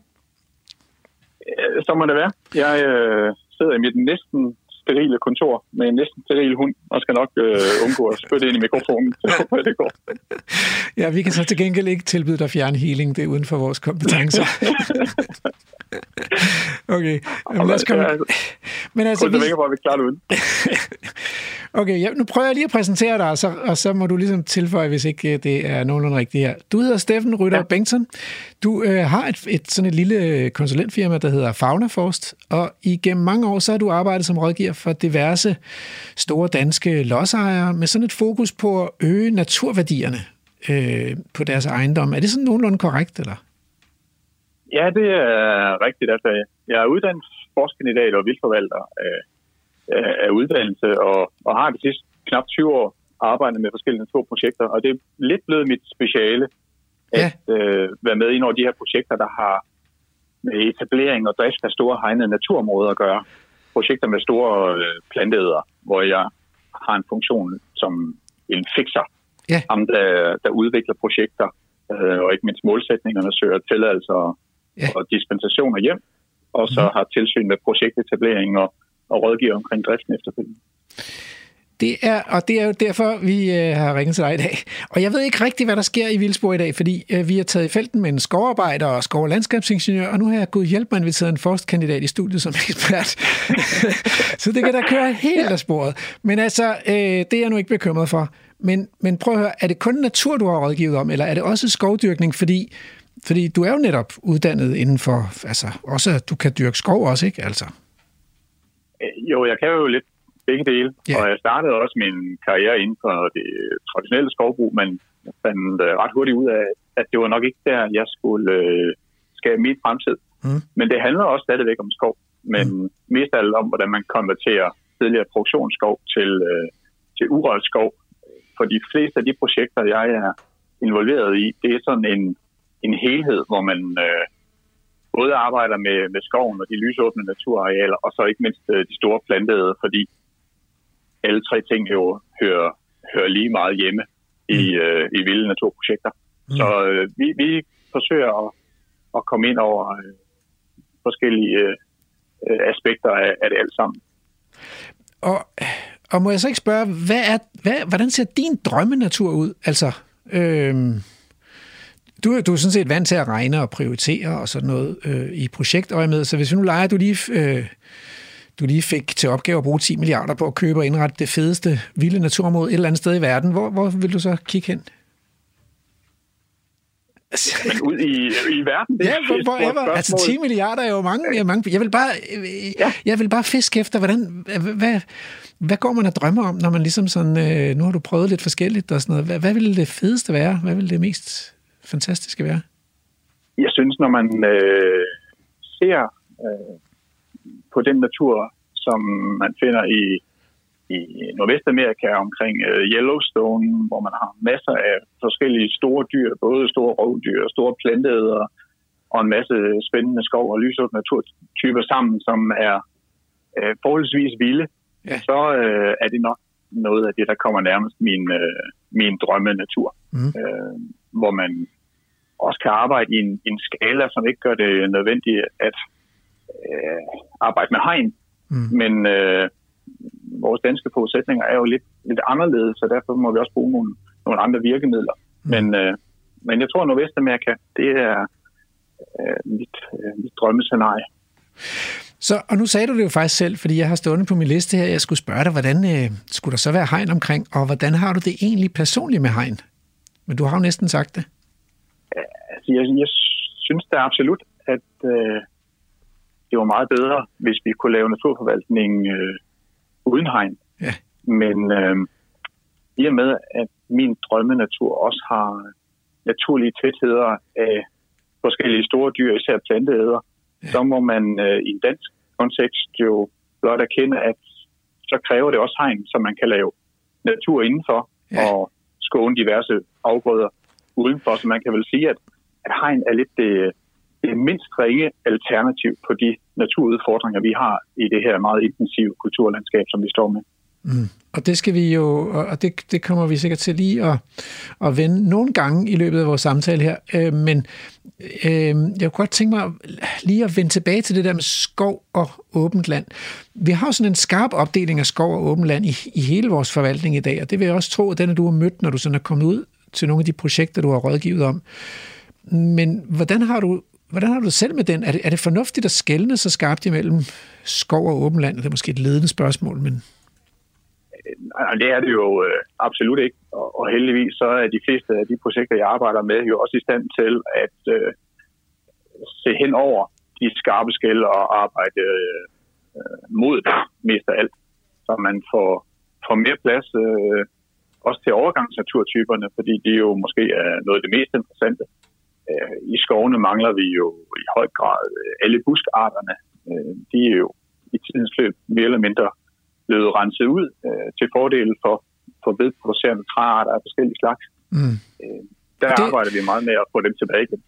Øh, Så må det være. Jeg øh, sidder i mit næsten sterile kontor med en næsten steril hund, og skal nok øh, undgå at spytte ind i mikrofonen. [laughs] Så håber jeg, det går. Ja, vi kan så til gengæld ikke tilbyde dig fjernhealing. Det er uden for vores kompetencer. [laughs] okay, Jamen, lad os komme... Men altså, vi... vinger, hvor vi klarer det uden. [laughs] Okay, ja, nu prøver jeg lige at præsentere dig, og så, og så må du ligesom tilføje, hvis ikke øh, det er nogenlunde rigtigt her. Du hedder Steffen Rytter ja. Bengtsson. Du øh, har et, et, sådan et lille konsulentfirma, der hedder Faunaforst, og igennem mange år så har du arbejdet som rådgiver for diverse store danske lodsejere med sådan et fokus på at øge naturværdierne øh, på deres ejendom. Er det sådan nogenlunde korrekt, eller? Ja, det er rigtigt. Altså, jeg er uddannet forskerkandidat og vildforvalter af, af uddannelse, og, og har de sidste knap 20 år arbejdet med forskellige naturprojekter, og det er lidt blevet mit speciale at ja. øh, være med i nogle af de her projekter, der har med etablering og drift af store hegnede naturområder at gøre. Projekter med store øh, planteæder, hvor jeg har en funktion som en fixer. Ja. Ham, der, der udvikler projekter, øh, og ikke mindst målsætningerne, søger tilladelser Ja. og dispensationer hjem, og så har tilsyn med projektetablering og, og rådgiver omkring driften efterfølgende. Det er, og det er jo derfor, vi øh, har ringet til dig i dag. Og jeg ved ikke rigtig, hvad der sker i Vildsborg i dag, fordi øh, vi har taget i felten med en skovarbejder og skov- og landskabsingeniør, og nu har jeg gået hjælp mig inviteret en forskkandidat i studiet som ekspert. [laughs] så det kan da køre helt af sporet. Men altså, øh, det er jeg nu ikke bekymret for. Men, men prøv at høre, er det kun natur, du har rådgivet om, eller er det også skovdyrkning? Fordi, fordi du er jo netop uddannet inden for, altså også, at du kan dyrke skov også, ikke? Altså. Øh, jo, jeg kan jo lidt begge dele, Ja. og jeg startede også min karriere inden for det traditionelle skovbrug, men jeg fandt øh, ret hurtigt ud af, at det var nok ikke der, jeg skulle øh, skabe min fremtid. Mm. Men det handler også stadigvæk om skov, men mm. mest af alt om, hvordan man konverterer tidligere produktionsskov til, øh, til urørt skov. For de fleste af de projekter, jeg er involveret i, det er sådan en, en helhed, hvor man øh, både arbejder med, med skoven og de lysåbne naturarealer, og så ikke mindst øh, de store planteæder, fordi alle tre ting jo hører, hører lige meget hjemme i, øh, i vilde naturprojekter. Mm. Så øh, vi, vi forsøger at, at komme ind over øh, forskellige øh, øh, aspekter af, af det alt sammen. Og, og må jeg så ikke spørge, hvad er, hvad, hvordan ser din drømmenatur ud? Altså, øhm, du, er- du er sådan set vant til at regne og prioritere og sådan noget øh, i projektøje med, så hvis vi nu leger, du lige, øh, du lige fik til opgave at bruge 10 milliarder på at købe og indrette det fedeste vilde naturområde et eller andet sted i verden, hvor, hvor vil du så kigge hen? Men ud i, i verden, det Ja, er hvor, stort whatever. Altså 10 milliarder er jo mange. Ja, mange. Jeg vil bare, jeg vil bare fiske efter, hvordan, hvad, hvad går man og drømmer om, når man ligesom sådan, øh, nu har du prøvet lidt forskelligt og sådan noget. Hvad, hvad vil det fedeste være? Hvad vil det mest fantastiske være? Jeg synes, når man øh, ser øh, på den natur, som man finder i, i Nordvestamerika omkring øh, Yellowstone, hvor man har masser af forskellige store dyr, både store rovdyr og store planteæder, og en masse spændende skov- og lysåbne naturtyper sammen, som er øh, forholdsvis vilde, Ja. så øh, er det nok noget af det, der kommer nærmest min, øh, min drømme natur. Mm. Øh, hvor man også kan arbejde i en, i en skala, som ikke gør det nødvendigt at øh, arbejde med hegn. Mm. Men øh, vores danske forudsætninger er jo lidt, lidt anderledes, så derfor må vi også bruge nogle, nogle andre virkemidler. Mm. Men, øh, men jeg tror, at Nordvestamerika, det er øh, mit, øh, mit drømmescenarie. Så, og nu sagde du det jo faktisk selv, fordi jeg har stående på min liste her, jeg skulle spørge dig, hvordan øh, skulle der så være hegn omkring, og hvordan har du det egentlig personligt med hegn? Men du har jo næsten sagt det. Altså, jeg, jeg synes da absolut, at øh, det var meget bedre, hvis vi kunne lave naturforvaltning øh, uden hegn. Ja. Men øh, i og med, at min drømmenatur også har naturlige tætheder af forskellige store dyr, især planteæder, ja. så må man øh, i en dansk kontekst jo blot erkende, at så kræver det også hegn, så man kan lave natur indenfor Ja. og skåne diverse afgrøder. udenfor. Så man kan vel sige, at, at hegn er lidt det, det mindst ringe alternativ på de naturudfordringer, vi har i det her meget intensive kulturlandskab, som vi står med. Mm. Og det skal vi jo, og det, det kommer vi sikkert til lige at, at vende nogle gange i løbet af vores samtale her. Øh, men øh, jeg kunne godt tænke mig lige at vende tilbage til det der med skov og åbent land. Vi har jo sådan en skarp opdeling af skov og åbent land i, i hele vores forvaltning i dag, og det vil jeg også tro, at den du har mødt, når du sådan er kommet ud til nogle af de projekter, du har rådgivet om. Men hvordan har du Hvordan har du det selv med den? Er det, er det fornuftigt at skælne så skarpt imellem skov og åben land? Det er måske et ledende spørgsmål, men... Øh, nej, det er det jo øh, absolut ikke. Og, og heldigvis så er de fleste af de projekter, jeg arbejder med, jo også i stand til at øh, se hen over de skarpe skæld og arbejde øh, mod det mest af alt. Så man får, får mere plads øh, også til overgangsnaturtyperne, fordi det jo måske er noget af det mest interessante. Øh, I skovene mangler vi jo i høj grad øh, alle buskarterne. Øh, de er jo i tidens løb mere eller mindre blevet renset ud til fordel for, for vedproducerende træarter af forskellige slags. Mm. Der det... arbejder vi meget med at få dem tilbage igen.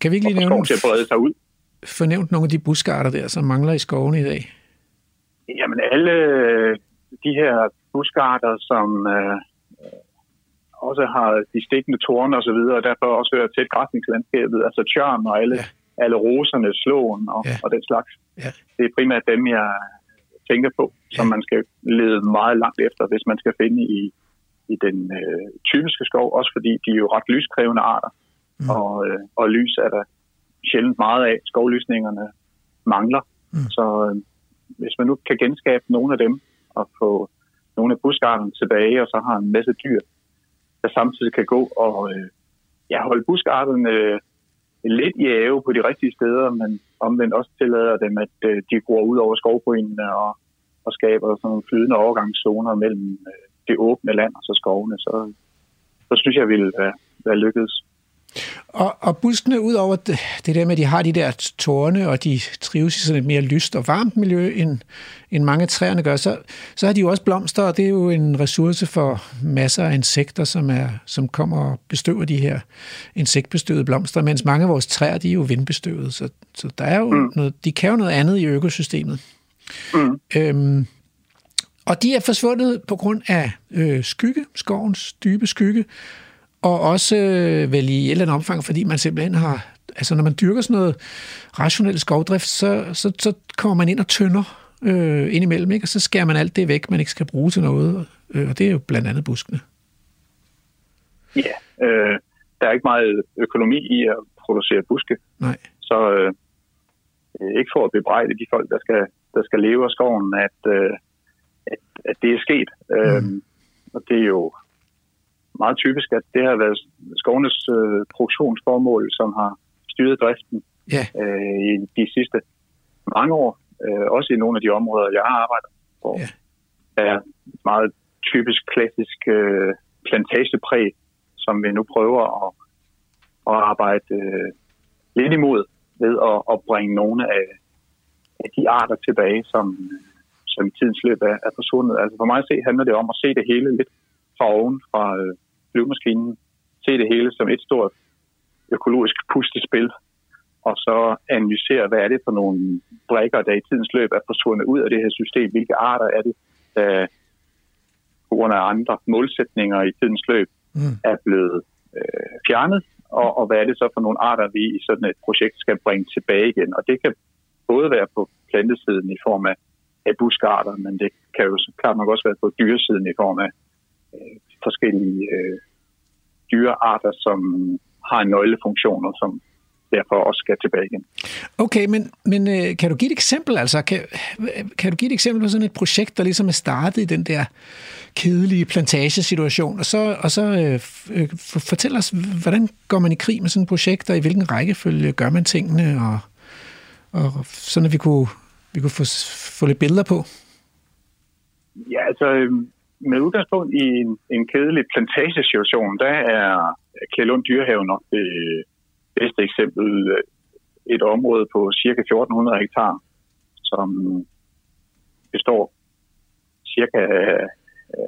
Kan vi ikke lige nævne, til at brede sig ud. fornævnt nogle af de buskarter der, som mangler i skovene i dag? Jamen alle de her buskarter, som øh, også har de stikkende tårne og så videre, og derfor også hører til græsningslandskabet, altså tjørn og alle, ja. alle roserne, slåen og, ja. og den slags. Ja. Det er primært dem, jeg tænker på, som man skal lede meget langt efter, hvis man skal finde i, i den øh, typiske skov, også fordi de er jo ret lyskrævende arter, mm. og, øh, og lys er der sjældent meget af. Skovlysningerne mangler, mm. så øh, hvis man nu kan genskabe nogle af dem og få nogle af buskarterne tilbage, og så har en masse dyr, der samtidig kan gå og øh, ja, holde buskarterne øh, lidt i ave på de rigtige steder, men omvendt også tillader dem, at øh, de går ud over skovbrynene og, og skaber sådan nogle flydende overgangszoner mellem øh, det åbne land og så skovene, så, så synes jeg, ville være, være lykkedes. Og, og buskene, ud over det, det der med, at de har de der tårne, og de trives i sådan et mere lyst og varmt miljø, end, end mange træerne gør, så, så har de jo også blomster, og det er jo en ressource for masser af insekter, som, er, som kommer og bestøver de her insektbestøvede blomster, mens mange af vores træer, de er jo vindbestøvet, så, så der er jo mm. noget, de kan jo noget andet i økosystemet. Mm. Øhm, og de er forsvundet på grund af øh, skygge, skovens dybe skygge, og også øh, vel i et eller andet omfang, fordi man simpelthen har, altså når man dyrker sådan noget rationel skovdrift, så, så, så kommer man ind og tynder øh, ind imellem, ikke? og så skærer man alt det væk, man ikke skal bruge til noget, øh, og det er jo blandt andet buskene. Ja, øh, der er ikke meget økonomi i at producere buske. Nej. Så øh, ikke for at bebrejde de folk, der skal, der skal leve af skoven, at, øh, at, at det er sket. Mm. Øh, og det er jo meget typisk, at det har været skovenes øh, produktionsformål, som har styret driften ja. øh, i de sidste mange år. Øh, også i nogle af de områder, jeg har arbejdet på. Ja. er meget typisk klassisk øh, plantagepræg, som vi nu prøver at, at arbejde øh, lidt imod ved at, at bringe nogle af, af de arter tilbage, som, som i tidens løb er, er forsvundet. Altså for mig at se handler det om at se det hele lidt fra oven, fra, øh, flyvemaskinen, se det hele som et stort økologisk puslespil, og så analysere, hvad er det for nogle brækker, der i tidens løb er forsvundet ud af det her system, hvilke arter er det, der på grund af andre målsætninger i tidens løb mm. er blevet øh, fjernet, og, og hvad er det så for nogle arter, vi i sådan et projekt skal bringe tilbage igen. Og det kan både være på plantesiden i form af, af buskarter, men det kan jo klart nok også være på dyresiden i form af forskellige øh, dyrearter, som har nøglefunktioner, som derfor også skal tilbage igen. Okay, men, men øh, kan du give et eksempel? Altså, kan, kan du give et eksempel på sådan et projekt, der ligesom er startet i den der kedelige plantagesituation, og så, og så øh, øh fortæl os, hvordan går man i krig med sådan et projekt, og i hvilken rækkefølge gør man tingene, og, og sådan at vi kunne, vi kunne få, få lidt billeder på? Ja, altså, øhm, med udgangspunkt i en, en kedelig plantagesituation, der er Kjellund Dyrehave nok det bedste eksempel. Et område på cirka 1400 hektar, som består cirka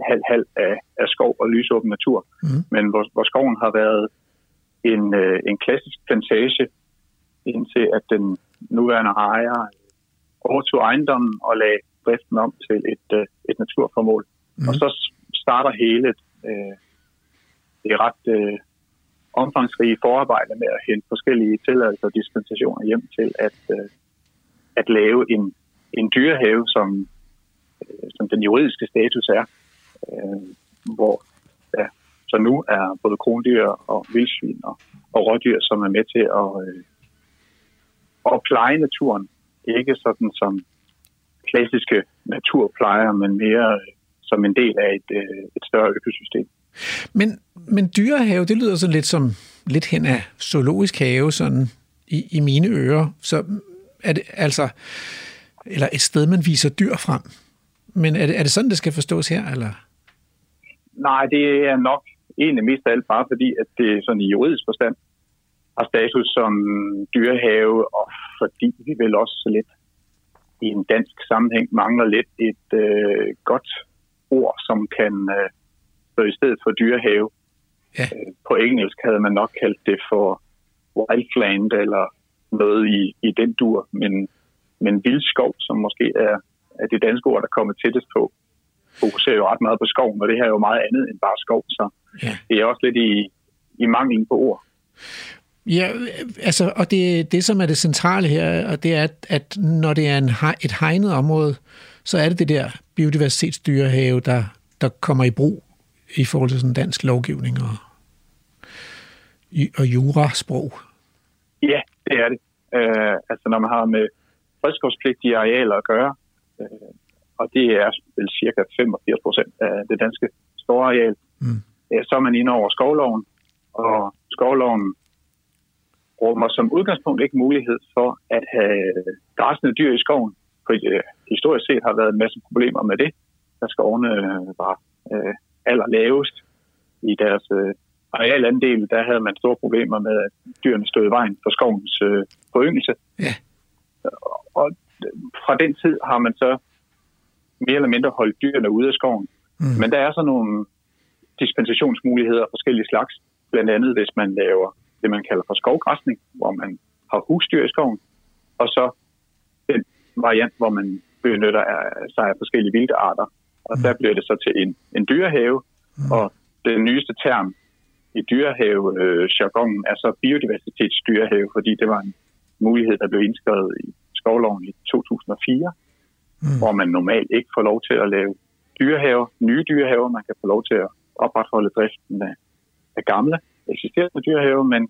halv-halv af, af skov og lysåben natur. Mm. Men hvor, hvor skoven har været en, øh, en klassisk plantage, indtil at den nuværende ejer overtog ejendommen og lagde driften om til et, øh, et naturformål. Mm. Og så starter hele øh, det ret øh, omfangsrige forarbejde med at hente forskellige tilladelser og dispensationer hjem til at, øh, at lave en, en dyrehave, som, øh, som den juridiske status er, øh, hvor ja, så nu er både krondyr og vildsvin og, og rådyr, som er med til at, øh, at pleje naturen. Ikke sådan som klassiske naturplejer, men mere øh, som en del af et, øh, et større økosystem. Men, men dyrehave, det lyder sådan lidt som lidt hen af zoologisk have, sådan i, i mine ører. Så er det altså, eller et sted, man viser dyr frem. Men er det, er det sådan, det skal forstås her, eller? Nej, det er nok egentlig mest af alt bare fordi, at det sådan i juridisk forstand har status som dyrehave, og fordi vi vel også lidt i en dansk sammenhæng mangler lidt et øh, godt ord, som kan øh, stå i stedet for dyrehave. Ja. Øh, på engelsk havde man nok kaldt det for wildland eller noget i, i den dur, men, men vildskov, som måske er, er det danske ord, der kommer tættest på, fokuserer jo ret meget på skoven, og det her er jo meget andet end bare skov, så ja. det er også lidt i, i manglen på ord. Ja, altså, og det, det som er det centrale her, og det er, at, at når det er en, et hegnet område, så er det det der biodiversitetsdyrehave, der, der kommer i brug i forhold til sådan dansk lovgivning og, og jurasprog. Ja, det er det. Uh, altså når man har med fredskovspligtige arealer at gøre, uh, og det er vel cirka 85 procent af det danske store areal, mm. uh, så er man inde over skovloven, og skovloven rummer som udgangspunkt ikke mulighed for at have græsende dyr i skoven, for uh, historisk set har været en masse problemer med det, da skovene uh, var uh, allerlavest i deres uh, arealandel, der havde man store problemer med, at dyrene stod i vejen for skovens uh, foryngelse. Ja. Og fra den tid har man så mere eller mindre holdt dyrene ude af skoven. Mm. Men der er så nogle dispensationsmuligheder af forskellige slags. Blandt andet, hvis man laver det, man kalder for skovgræsning, hvor man har husdyr i skoven. Og så den variant, hvor man benytter sig af forskellige vilde arter. Og mm. der bliver det så til en, en dyrehave. Mm. Og den nyeste term i dyrehave-jargonen er så biodiversitetsdyrehave, fordi det var en mulighed, der blev indskrevet i skovloven i 2004, mm. hvor man normalt ikke får lov til at lave dyrehaver, nye dyrehaver. Man kan få lov til at opretholde driften af, af gamle eksisterende dyrehaver, men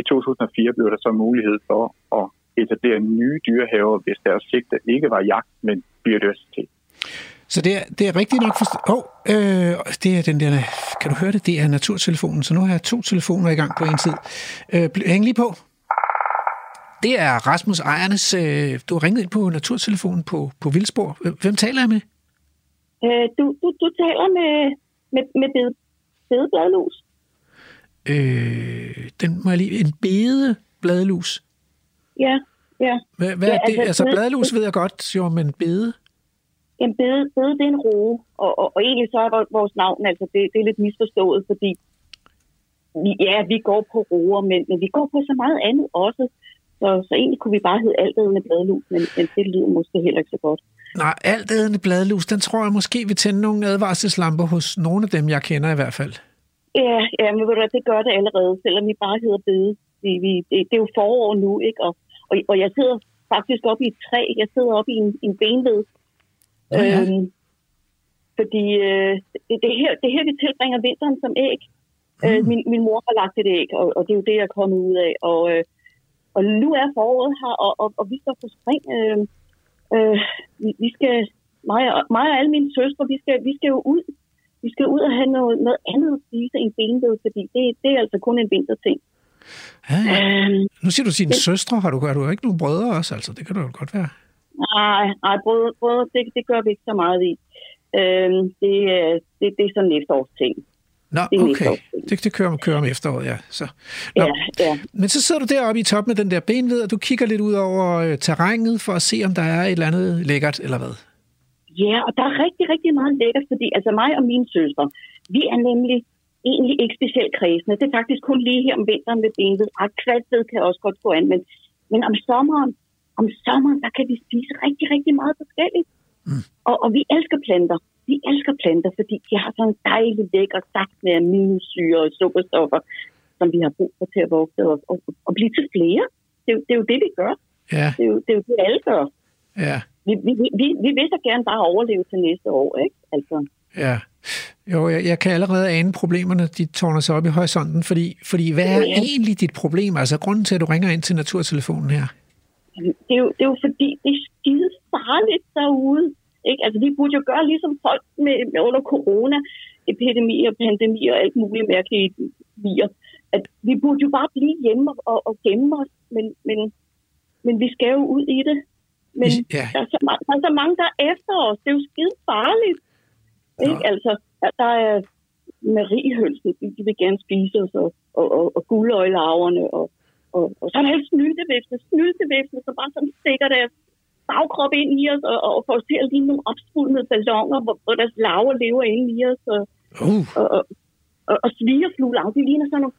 i 2004 blev der så mulighed for at etablere nye dyrehaver, hvis deres sigte ikke var jagt, men biodiversitet. Så det er, det er rigtigt nok forstået. Åh, oh, øh, det er den der, kan du høre det? Det er naturtelefonen, så nu har jeg to telefoner i gang på en tid. Øh, hæng lige på. Det er Rasmus Ejernes. Øh, du har ringet ind på naturtelefonen på, på Vildsborg. Hvem taler jeg med? Øh, du, du, du taler med, med, med bede, bedebladlus. Øh, den må jeg lige... En bedebladlus? Ja, ja. Hvad, hvad ja, er det? Altså, altså bladlus ved jeg godt, jo, men bede? Jamen, bede, bede det er en roe, og, og, og egentlig så er vores navn, altså det, det er lidt misforstået, fordi ja, vi går på roer, men, men vi går på så meget andet også. Så, så egentlig kunne vi bare hedde altædende bladlus, men, men det lyder måske heller ikke så godt. Nej, altædende bladlus, den tror jeg måske vil tænde nogle advarselslamper hos nogle af dem, jeg kender i hvert fald. Ja, ja men ved du, det gør det allerede, selvom vi bare hedder bede. Vi, vi, det, det, er jo forår nu, ikke? Og, og, og jeg sidder faktisk oppe i et træ. Jeg sidder oppe i en, en benved, Ja, ja. Øhm, fordi øh, det, det, her, det her, vi tilbringer vinteren som æg. Mm. Øh, min, min mor har lagt et æg, og, og det er jo det, jeg er kommet ud af. Og, øh, og nu er foråret her, og, og, og vi står på spring. Øh, øh, vi, vi skal, mig, og, mig og alle mine søstre, vi skal, vi skal jo ud. Vi skal ud og have noget, noget andet at spise end benved, fordi det, det er altså kun en vinterting. Ja, ja. Øhm, nu siger du sine det, søstre. Har du, har du ikke nogen brødre også? Altså, det kan du jo godt være. Nej, nej brød, brød det, det gør vi ikke så meget i. Øhm, det, det, det er sådan en efterårsting. Nå, det okay. Det, det kører, kører om efteråret, ja. Så. Nå. Ja, ja. Men så sidder du deroppe i toppen med den der benved, og du kigger lidt ud over øh, terrænet for at se, om der er et eller andet lækkert, eller hvad? Ja, og der er rigtig, rigtig meget lækkert, fordi altså mig og mine søstre, vi er nemlig egentlig ikke specielt kredsende. Det er faktisk kun lige her om vinteren med benet. Og kvalsted kan også godt gå an, men, men om sommeren, om sommeren, der kan vi spise rigtig, rigtig meget forskelligt. Mm. Og, og vi elsker planter. Vi elsker planter, fordi de har sådan en dejlig lækker saft med aminosyre og sukkerstoffer, som vi har brug for til at vokse og, og, og blive til flere. Det er, jo, det er jo det, vi gør. Ja. Det er jo det, er jo det alle gør. Ja. Vi, vi, vi, vi vil så gerne bare overleve til næste år, ikke? Altså, Ja. Jo, jeg, jeg kan allerede ane problemerne, de tårner sig op i horisonten, fordi, fordi hvad er Ja. egentlig dit problem? Altså grunden til, at du ringer ind til naturtelefonen her? det, er jo, det er jo fordi, det er skide farligt derude. Ikke? Altså, vi burde jo gøre ligesom folk med, med under corona, epidemier, pandemier og alt muligt mærkelige virer. At vi burde jo bare blive hjemme og, og, og gemme os, men, men, men vi skal jo ud i det. Men ja. der, er så, der er så mange, der er efter os. Det er jo skide farligt. Ikke? Altså, at der er mariehølsen, de, de vil gerne spise os, og, og, og, og guldøjlarverne, og, og, og så er der alle snyltevæfne, snyltevæfne, som bare sådan stikker deres bagkrop ind i os, og, og får os til at ligne nogle opsvulmede balloner, hvor, hvor deres larver lever inde i os, og, Uh, og, og, og, og svigerfugler, de ligner sådan nogle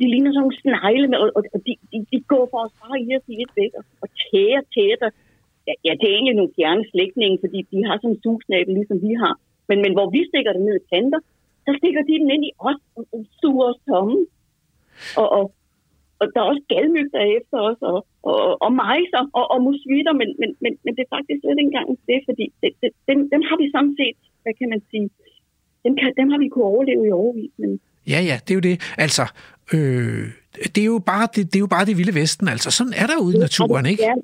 de ligner sådan nogle snegle, med, og, og de, de, de går for os bare i os i et væk, og, og tæer, tæter. Ja, ja, det er egentlig nogle fjerne slægtninge, fordi de har sådan en sugsnabel, ligesom vi har. Men, men hvor vi stikker det ned i planter, så stikker de den ind i os og, suger os tomme. Og, og, og der er også galmyg, der er efter os, og, og, og majser, og, og musvitter, men, men, men, men det er faktisk slet ikke engang det, fordi det, det, dem, dem har vi sådan set, hvad kan man sige, dem, kan, dem har vi kunne overleve i overvis, men ja, ja, det er jo det. Altså, øh, det, er jo bare, det, det er jo bare det vilde vesten. Altså, sådan er der ude i naturen, ikke? Ja,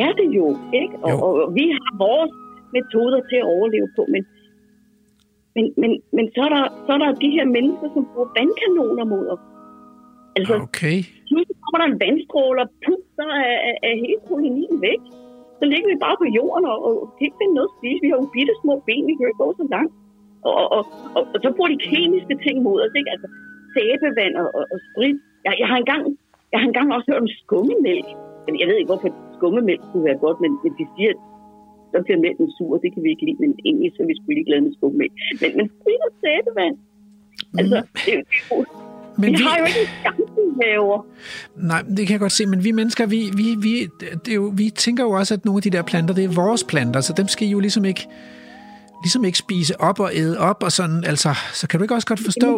ja det er jo, ikke? Og, Jo. og, og vi har vores metoder til at overleve på, men, men, men, men så, er der, så er der de her mennesker, som bruger vandkanoner mod os. Altså, Okay. pludselig kommer der en vandstråle, og puh, så er, er, er hele kolonien væk. Så ligger vi bare på jorden og, og kan ikke finde noget at spise. Vi har jo bitte små ben, vi kan ikke gå så langt. Og, og, og, og, og så bruger de kemiske ting mod os, ikke? Altså sæbevand og, og, og sprit. Jeg, jeg, har engang, jeg har engang også hørt om skummemælk. Men Jeg ved ikke, hvorfor skummemælk skulle være godt, men, men de siger, at så bliver mælken sur, det kan vi ikke lide, men egentlig så er vi sgu ikke glade med skummemælk. Men, men sprit og sæbevand, altså, det, er jo- det, er jo- Men vi vi, har jo ikke nej, det kan jeg godt se, men vi mennesker, vi, vi, vi, det er jo, vi tænker jo også, at nogle af de der planter, det er vores planter, så dem skal I jo ligesom ikke, ligesom ikke spise op og æde op og sådan, altså, så kan du ikke også godt forstå?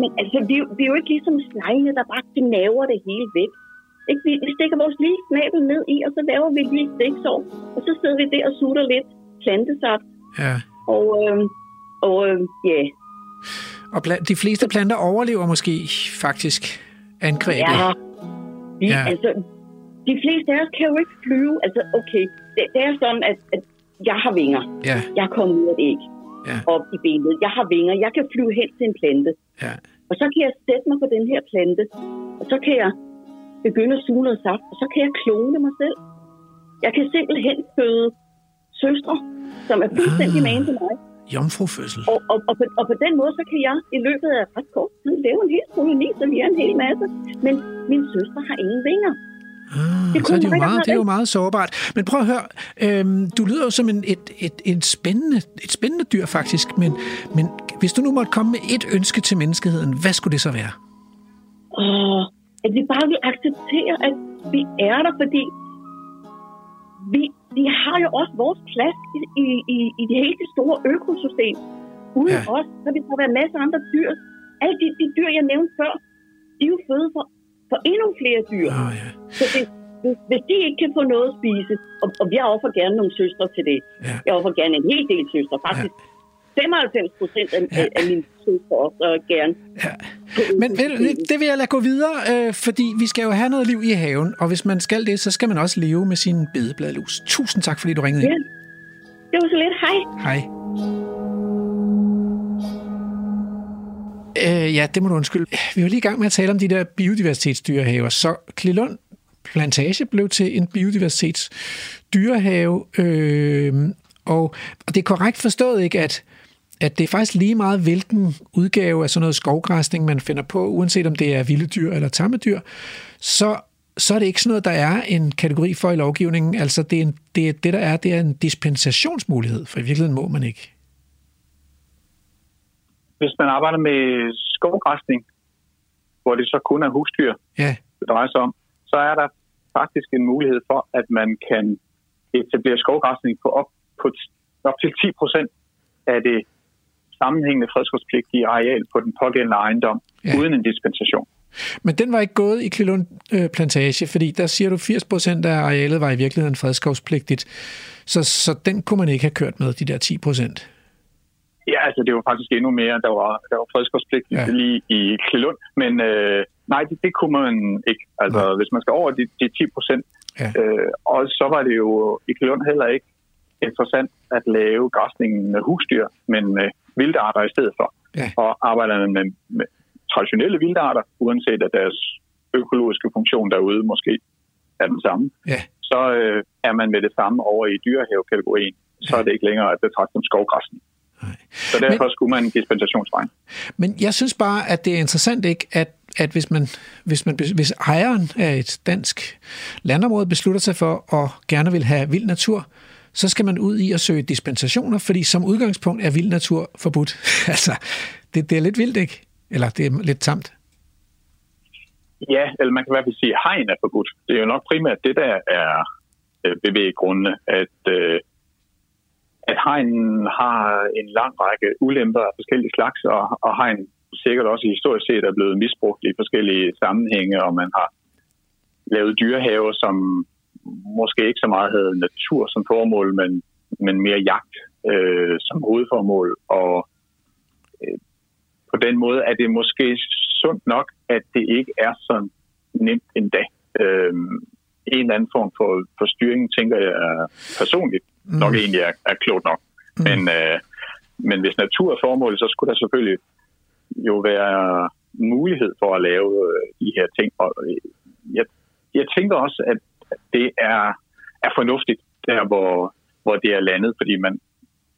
Men altså, vi, jo- vi er jo ikke ligesom snegle, der bare gnaver det hele væk. Ikke? Vi, vi stikker vores lille snabel ned i, og så laver vi lige et stiksår. Og så sidder vi der og sutter lidt plantesaft. Ja. Og, øh, og øh, ja, Og bla- de fleste planter overlever måske faktisk angrebet. ja. Vi, Ja. ja. Altså, de fleste af os kan jo ikke flyve. Altså, okay, det, det er sådan, at, at jeg har vinger. Ja, Jeg kommer ud af et æg Ja. op i benet. Jeg har vinger. Jeg kan flyve hen til en plante. ja. Og så kan jeg sætte mig på den her plante, og så kan jeg begynde at suge noget saft, og så kan jeg klone mig selv. Jeg kan simpelthen føde søstre, som er fuldstændig Ah. magen til mig. Jomfrufødsel. Og, og, og, på, og på den måde, så kan jeg i løbet af ret kort tid lave en hel koloni, så vi er en hel masse. Men min søster har ingen vinger. Ah, Det så er det, jo meget, det er jo meget sårbart. Men prøv at høre, øhm, du lyder jo som en, et, et, et, spændende, et spændende dyr faktisk, men, men hvis du nu måtte komme med et ønske til menneskeheden, hvad skulle det så være? Og at vi bare vil acceptere, at vi er der, fordi vi, vi har jo også vores plads i, i, i, i det hele det store økosystem. Uden Ja. ja. os, så vil der være masser af andre dyr. Alle de, de dyr, jeg nævnte før, de er jo føde for, for endnu flere dyr. Åh, ja. Så det, hvis, hvis de ikke kan få noget at spise, og, og jeg offer gerne nogle søstre til det. Ja. Jeg offer gerne en hel del søstre. Faktisk 95 procent af, Ja. af, søstre også gerne. Ja. Men vel, det vil jeg lade gå videre, øh, fordi vi skal jo have noget liv i haven, og hvis man skal det, så skal man også leve med sin bedebladlus. Tusind tak, fordi du ringede Ja. ind. Det var så lidt. Hej. Hej. Øh, ja, det må du undskylde. Vi var lige i gang med at tale om de der biodiversitetsdyrehaver. Så Klilund Plantage blev til en biodiversitetsdyrehave, øh, og, og det er korrekt forstået, ikke, at, at det er faktisk lige meget, hvilken udgave af sådan noget skovgræsning, man finder på, uanset om det er vilde dyr eller tamme dyr, så, så er det ikke sådan noget, der er en kategori for i lovgivningen. Altså det, er en, det, det der er, det er en dispensationsmulighed, for i virkeligheden må man ikke. hvis man arbejder med skovgræsning, hvor det så kun er husdyr, Ja, det drejer sig om, så er der faktisk en mulighed for, at man kan etablere skovgræsning på op, på op til 10 procent af det sammenhængende fredskovspligtige areal på den pågældende ejendom, Ja. uden en dispensation. men den var ikke gået i Klilund øh, Plantage, fordi der siger du, 80 procent af arealet var i virkeligheden fredskovspligtigt. Så, så den kunne man ikke have kørt med, de der 10 procent. Ja, altså det var faktisk endnu mere, der var, der var fredskovspligtigt Ja. lige i Klilund, men øh, nej, det, det kunne man ikke. Altså nej. hvis man skal over de, de 10 procent, Ja. øh, og så var det jo i Klilund heller ikke interessant at lave græsningen med husdyr, men med vildarter i stedet for. Ja. Og arbejder man med, med traditionelle vildarter, uanset at deres økologiske funktion derude måske er den samme, Ja. så øh, er man med det samme over i dyrehave-kategorien. Så er det ikke længere at betragte som skovgræsning. Nej. Så derfor skulle man dispensationsvejen. Men jeg synes bare, at det er interessant ikke, at, at hvis, man, hvis, man, hvis ejeren af et dansk landområde beslutter sig for at gerne vil have vild natur, så skal man ud i at søge dispensationer, fordi som udgangspunkt er vild natur forbudt. [laughs] altså, det, det er lidt vildt, ikke? Eller det er lidt tamt. Ja, eller man kan i hvert fald sige, at hegn er forbudt. Det er jo nok primært det, der er øh, bevæggrundene, at, øh, at hegn har en lang række ulemper af forskellige slags, og, og hegn sikkert også historisk set er blevet misbrugt i forskellige sammenhænge, og man har lavet dyrehaver, som måske ikke så meget havde natur som formål, men, men mere jagt øh, som hovedformål. Og øh, på den måde er det måske sundt nok, at det ikke er så nemt endda. Øh, en eller anden form for, for styring, tænker jeg personligt, mm. nok egentlig er, er klogt nok. Mm. Men, øh, men hvis natur er formålet, så skulle der selvfølgelig jo være mulighed for at lave øh, de her ting. Og øh, jeg, jeg tænker også, at at det er, er fornuftigt der, hvor, hvor det er landet, fordi man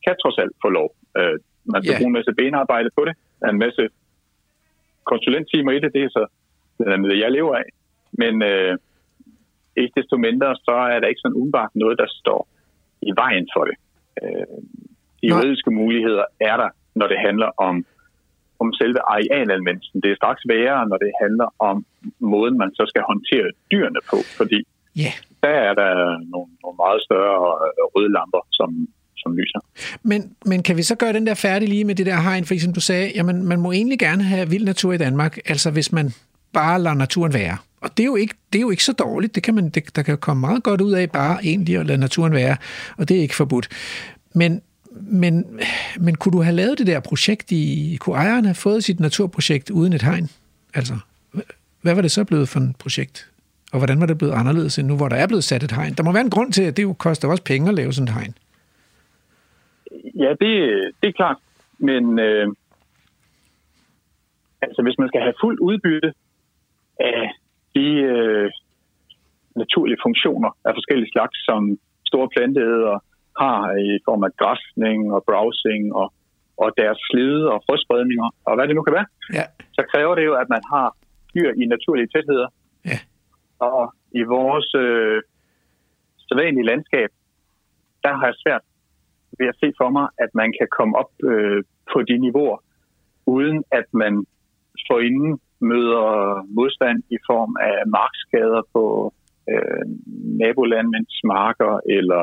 kan trods alt få lov. Øh, man skal Ja. bruge en masse benarbejde på det. En masse konsulenttimer i det, det er så det, jeg lever af. Men øh, ikke desto mindre, så er der ikke sådan umiddelbart noget, der står i vejen for det. Øh, de Nej. juridiske muligheder er der, når det handler om, om selve arealanvendelsen. Det er straks værre, når det handler om måden, man så skal håndtere dyrene på, fordi Ja, der er der nogle, nogle meget større øh, røde lamper, som, som lyser. men, men kan vi så gøre den der færdig lige med det der hegn? For som du sagde, jamen, man må egentlig gerne have vild natur i Danmark, altså hvis man bare lader naturen være. Og det er jo ikke, det er jo ikke så dårligt. Det kan man, det, der kan komme meget godt ud af bare egentlig at lade naturen være, og det er ikke forbudt. Men, men, men kunne du have lavet det der projekt i... Kunne ejeren have fået sit naturprojekt uden et hegn? Altså, hvad var det så blevet for et projekt? Og hvordan var det blevet anderledes end nu, hvor der er blevet sat et hegn? Der må være en grund til, at det jo koster også penge at lave sådan et hegn. Ja, det, det er klart. Men øh, altså, hvis man skal have fuld udbytte af de øh, naturlige funktioner af forskellige slags, som store planteæder har i form af græsning og browsing og, og deres slide og frøspredninger og hvad det nu kan være, Ja. så kræver det jo, at man har dyr i naturlige tætheder. Og i vores øh, sædvanlige landskab, der har jeg svært ved at se for mig, at man kan komme op øh, på de niveauer, uden at man forinden møder modstand i form af markskader på øh, nabolandmænds marker eller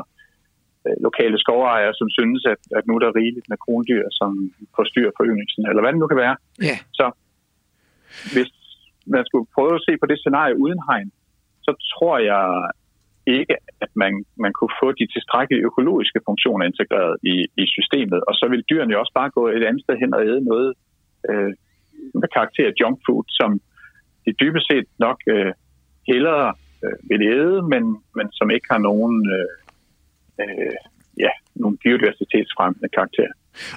øh, lokale skovejere, som synes, at, at nu er der rigeligt med krondyr, som forstyrrer foryngelsen, eller hvad det nu kan være. Ja. Så hvis man skulle prøve at se på det scenarie uden hegn, så tror jeg ikke, at man, man kunne få de tilstrækkelige økologiske funktioner integreret i, i systemet. Og så vil dyrene jo også bare gå et andet sted hen og æde noget øh, med karakter af junk food, som de dybest set nok øh, hellere øh, vil æde, men, men som ikke har nogen, øh, øh, ja, nogen biodiversitetsfremmende karakter.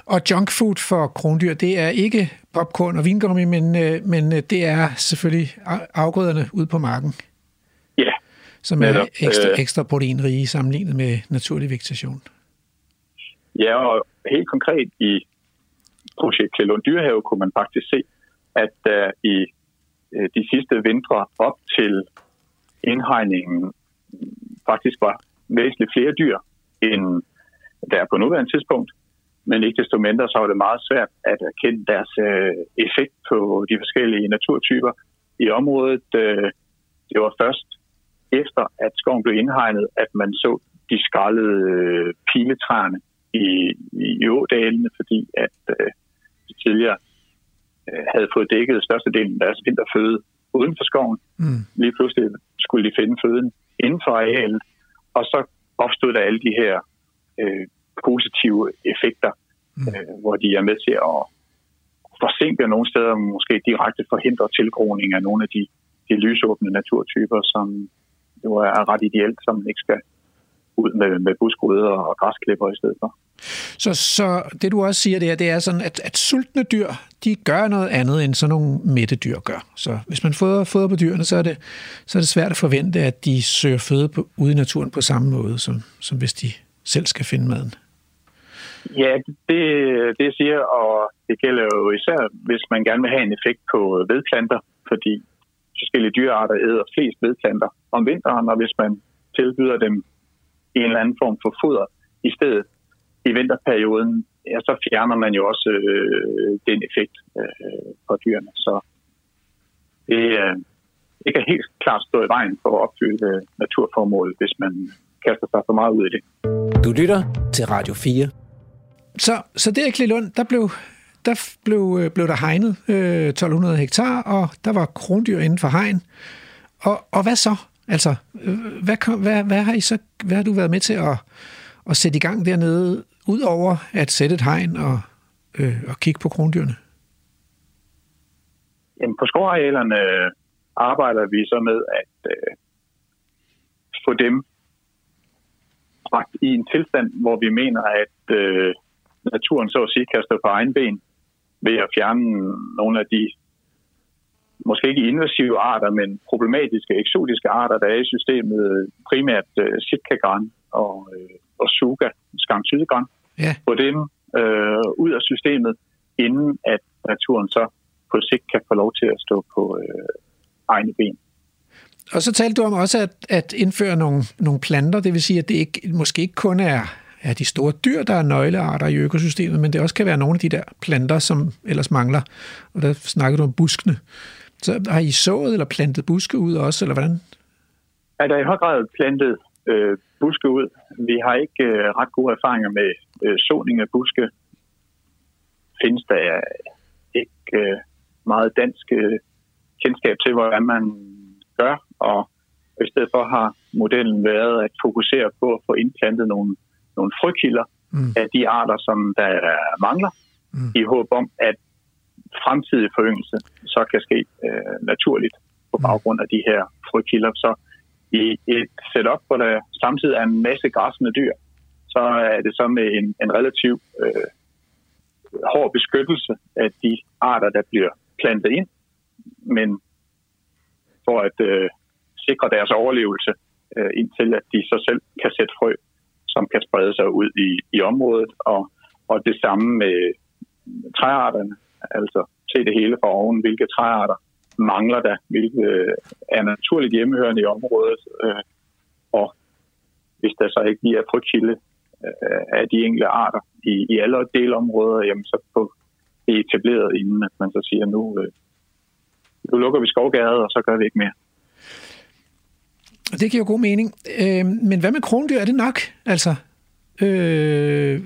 Og junk food for krondyr, det er ikke popcorn og vingummi, men, øh, men øh, det er selvfølgelig afgrøderne ude på marken, som er Netop, ekstra, øh. ekstra proteinrige sammenlignet med naturlig vegetation. Ja, og helt konkret i projekt Klælund Dyrehave kunne man faktisk se, at der i øh, de sidste vintre op til indhegningen faktisk var væsentligt flere dyr, end der er på nuværende tidspunkt. men ikke desto mindre, så var det meget svært at erkende deres øh, effekt på de forskellige naturtyper i området. Øh, det var først efter, at skoven blev indhegnet, at man så de skrællede øh, piletræerne i, i ådalene, fordi at øh, de tidligere øh, havde fået dækket størstedelen af deres vinterføde uden for skoven. Mm. Lige pludselig skulle de finde føden inden for arealet, og så opstod der alle de her øh, positive effekter, mm. øh, hvor de er med til at forsinke nogle steder, måske direkte forhindre tilgroning af nogle af de, de lysåbne naturtyper, som jo er ret ideelt, som man ikke skal ud med, med buskrydder og græsklipper i stedet for. Så, så det du også siger der, det er sådan, at, at sultne dyr, de gør noget andet, end sådan nogle mætte dyr gør. Så hvis man fodrer, fodrer på dyrene, så er, det, så er det svært at forvente, at de søger føde på, ude i naturen på samme måde, som, som hvis de selv skal finde maden. Ja, det, det siger, og det gælder jo især, hvis man gerne vil have en effekt på vedplanter, fordi forskellige dyrearter æder flest vedplanter om vinteren, og hvis man tilbyder dem en eller anden form for foder i stedet i vinterperioden, ja, så fjerner man jo også øh, den effekt øh, på dyrene. Så det, øh, det kan helt klart stå i vejen for at opfylde øh, naturformålet, hvis man kaster sig for meget ud i det. Du lytter til Radio 4. Så, så der i Klilund, der blev, der blev, øh, blev der hegnet øh, 1200 hektar, og der var krondyr inden for hegn. Og, og hvad så? Altså, øh, hvad, hvad, hvad, har I så, hvad har du været med til at, at sætte i gang dernede, udover at sætte et hegn og, øh, og kigge på krondyrene? Jamen, på skovarealerne øh, arbejder vi så med at øh, få dem bragt i en tilstand, hvor vi mener, at øh, naturen så at sige kan stå på egen ben ved at fjerne nogle af de måske ikke invasive arter, men problematiske, eksotiske arter, der er i systemet, primært øh, sitkagran og, øh, og suga, skamsydegran, ja. få dem øh, ud af systemet, inden at naturen så på sigt kan få lov til at stå på øh, egne ben. Og så talte du om også at, at indføre nogle, nogle planter, det vil sige, at det ikke, måske ikke kun er, er de store dyr, der er nøglearter i økosystemet, men det også kan være nogle af de der planter, som ellers mangler. Og der snakkede du om buskene. Så har I sået eller plantet buske ud også, eller hvordan? Ja, der er i høj grad plantet øh, buske ud. Vi har ikke øh, ret gode erfaringer med øh, såning af buske. Findes der øh, ikke øh, meget dansk øh, kendskab til, hvordan man gør, og i stedet for har modellen været at fokusere på at få indplantet nogle, nogle frøkilder mm. af de arter, som der mangler, mm. i håb om, at fremtidig foryngelse så kan ske øh, naturligt på mm. baggrund af de her frøkilder. Så i et setup, hvor der samtidig er en masse græsende dyr, så er det så med en, en relativ øh, hård beskyttelse af de arter, der bliver plantet ind, men for at øh, sikre deres overlevelse, øh, indtil at de så selv kan sætte frø, som kan sprede sig ud i, i området, og, og det samme med træarterne, altså se det hele fra oven, hvilke træarter mangler der, hvilke øh, er naturligt hjemmehørende i området, øh, og hvis der så ikke lige er frugtkilde øh, af de enkelte arter i, i alle delområder, jamen så på det etableret, inden at man så siger, nu, øh, nu lukker vi skovgade, og så gør vi ikke mere. Det giver jo god mening. Øh, men hvad med krondyr? Er det nok? Altså, Øh,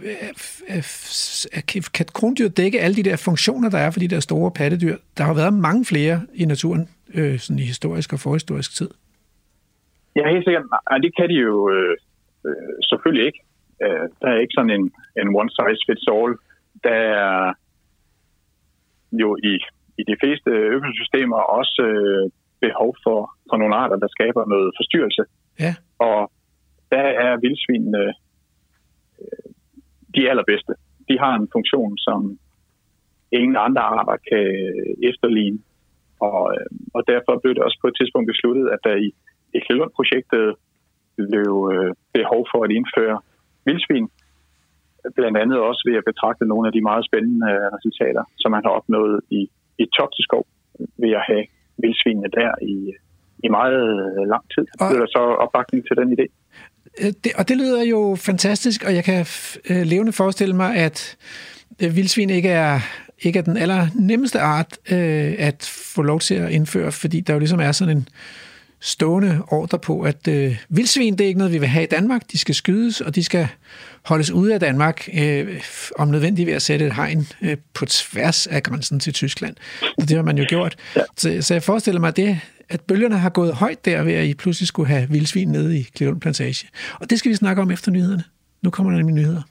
kan krondyr dække alle de der funktioner, der er for de der store pattedyr? Der har været mange flere i naturen, øh, sådan i historisk og forhistorisk tid. Ja, helt sikkert. Nej, det kan de jo øh, øh, selvfølgelig ikke. Øh, der er ikke sådan en, en one size fits all. Der er jo i, i de fleste økosystemer også øh, behov for, for nogle arter, der skaber noget forstyrrelse. Ja. Og der er vildsvinene de allerbedste. De har en funktion, som ingen andre arter kan efterligne. Og, øh, og derfor blev det også på et tidspunkt besluttet, at der i Eklund-projektet blev øh, behov for at indføre vildsvin. Blandt andet også ved at betragte nogle af de meget spændende øh, resultater, som man har opnået i, i Topteskov ved at have vildsvinene der i, i meget lang tid. Og... Det er så opbakning til den idé. øh, det, og det lyder jo fantastisk, og jeg kan øh, levende forestille mig, at øh, vildsvin ikke er, ikke er den aller nemmeste art øh, at få lov til at indføre, fordi der jo ligesom er sådan en stående ordre på, at øh, vildsvin, det er ikke noget, vi vil have i Danmark. De skal skydes, og de skal holdes ude af Danmark, øh, om nødvendigt ved at sætte et hegn øh, på tværs af grænsen til Tyskland. Så det har man jo gjort. Så, så jeg forestiller mig, at, det, at bølgerne har gået højt der ved, at I pludselig skulle have vildsvin nede i Klevlund Plantage. Og det skal vi snakke om efter nyhederne. Nu kommer der nemlig nyheder.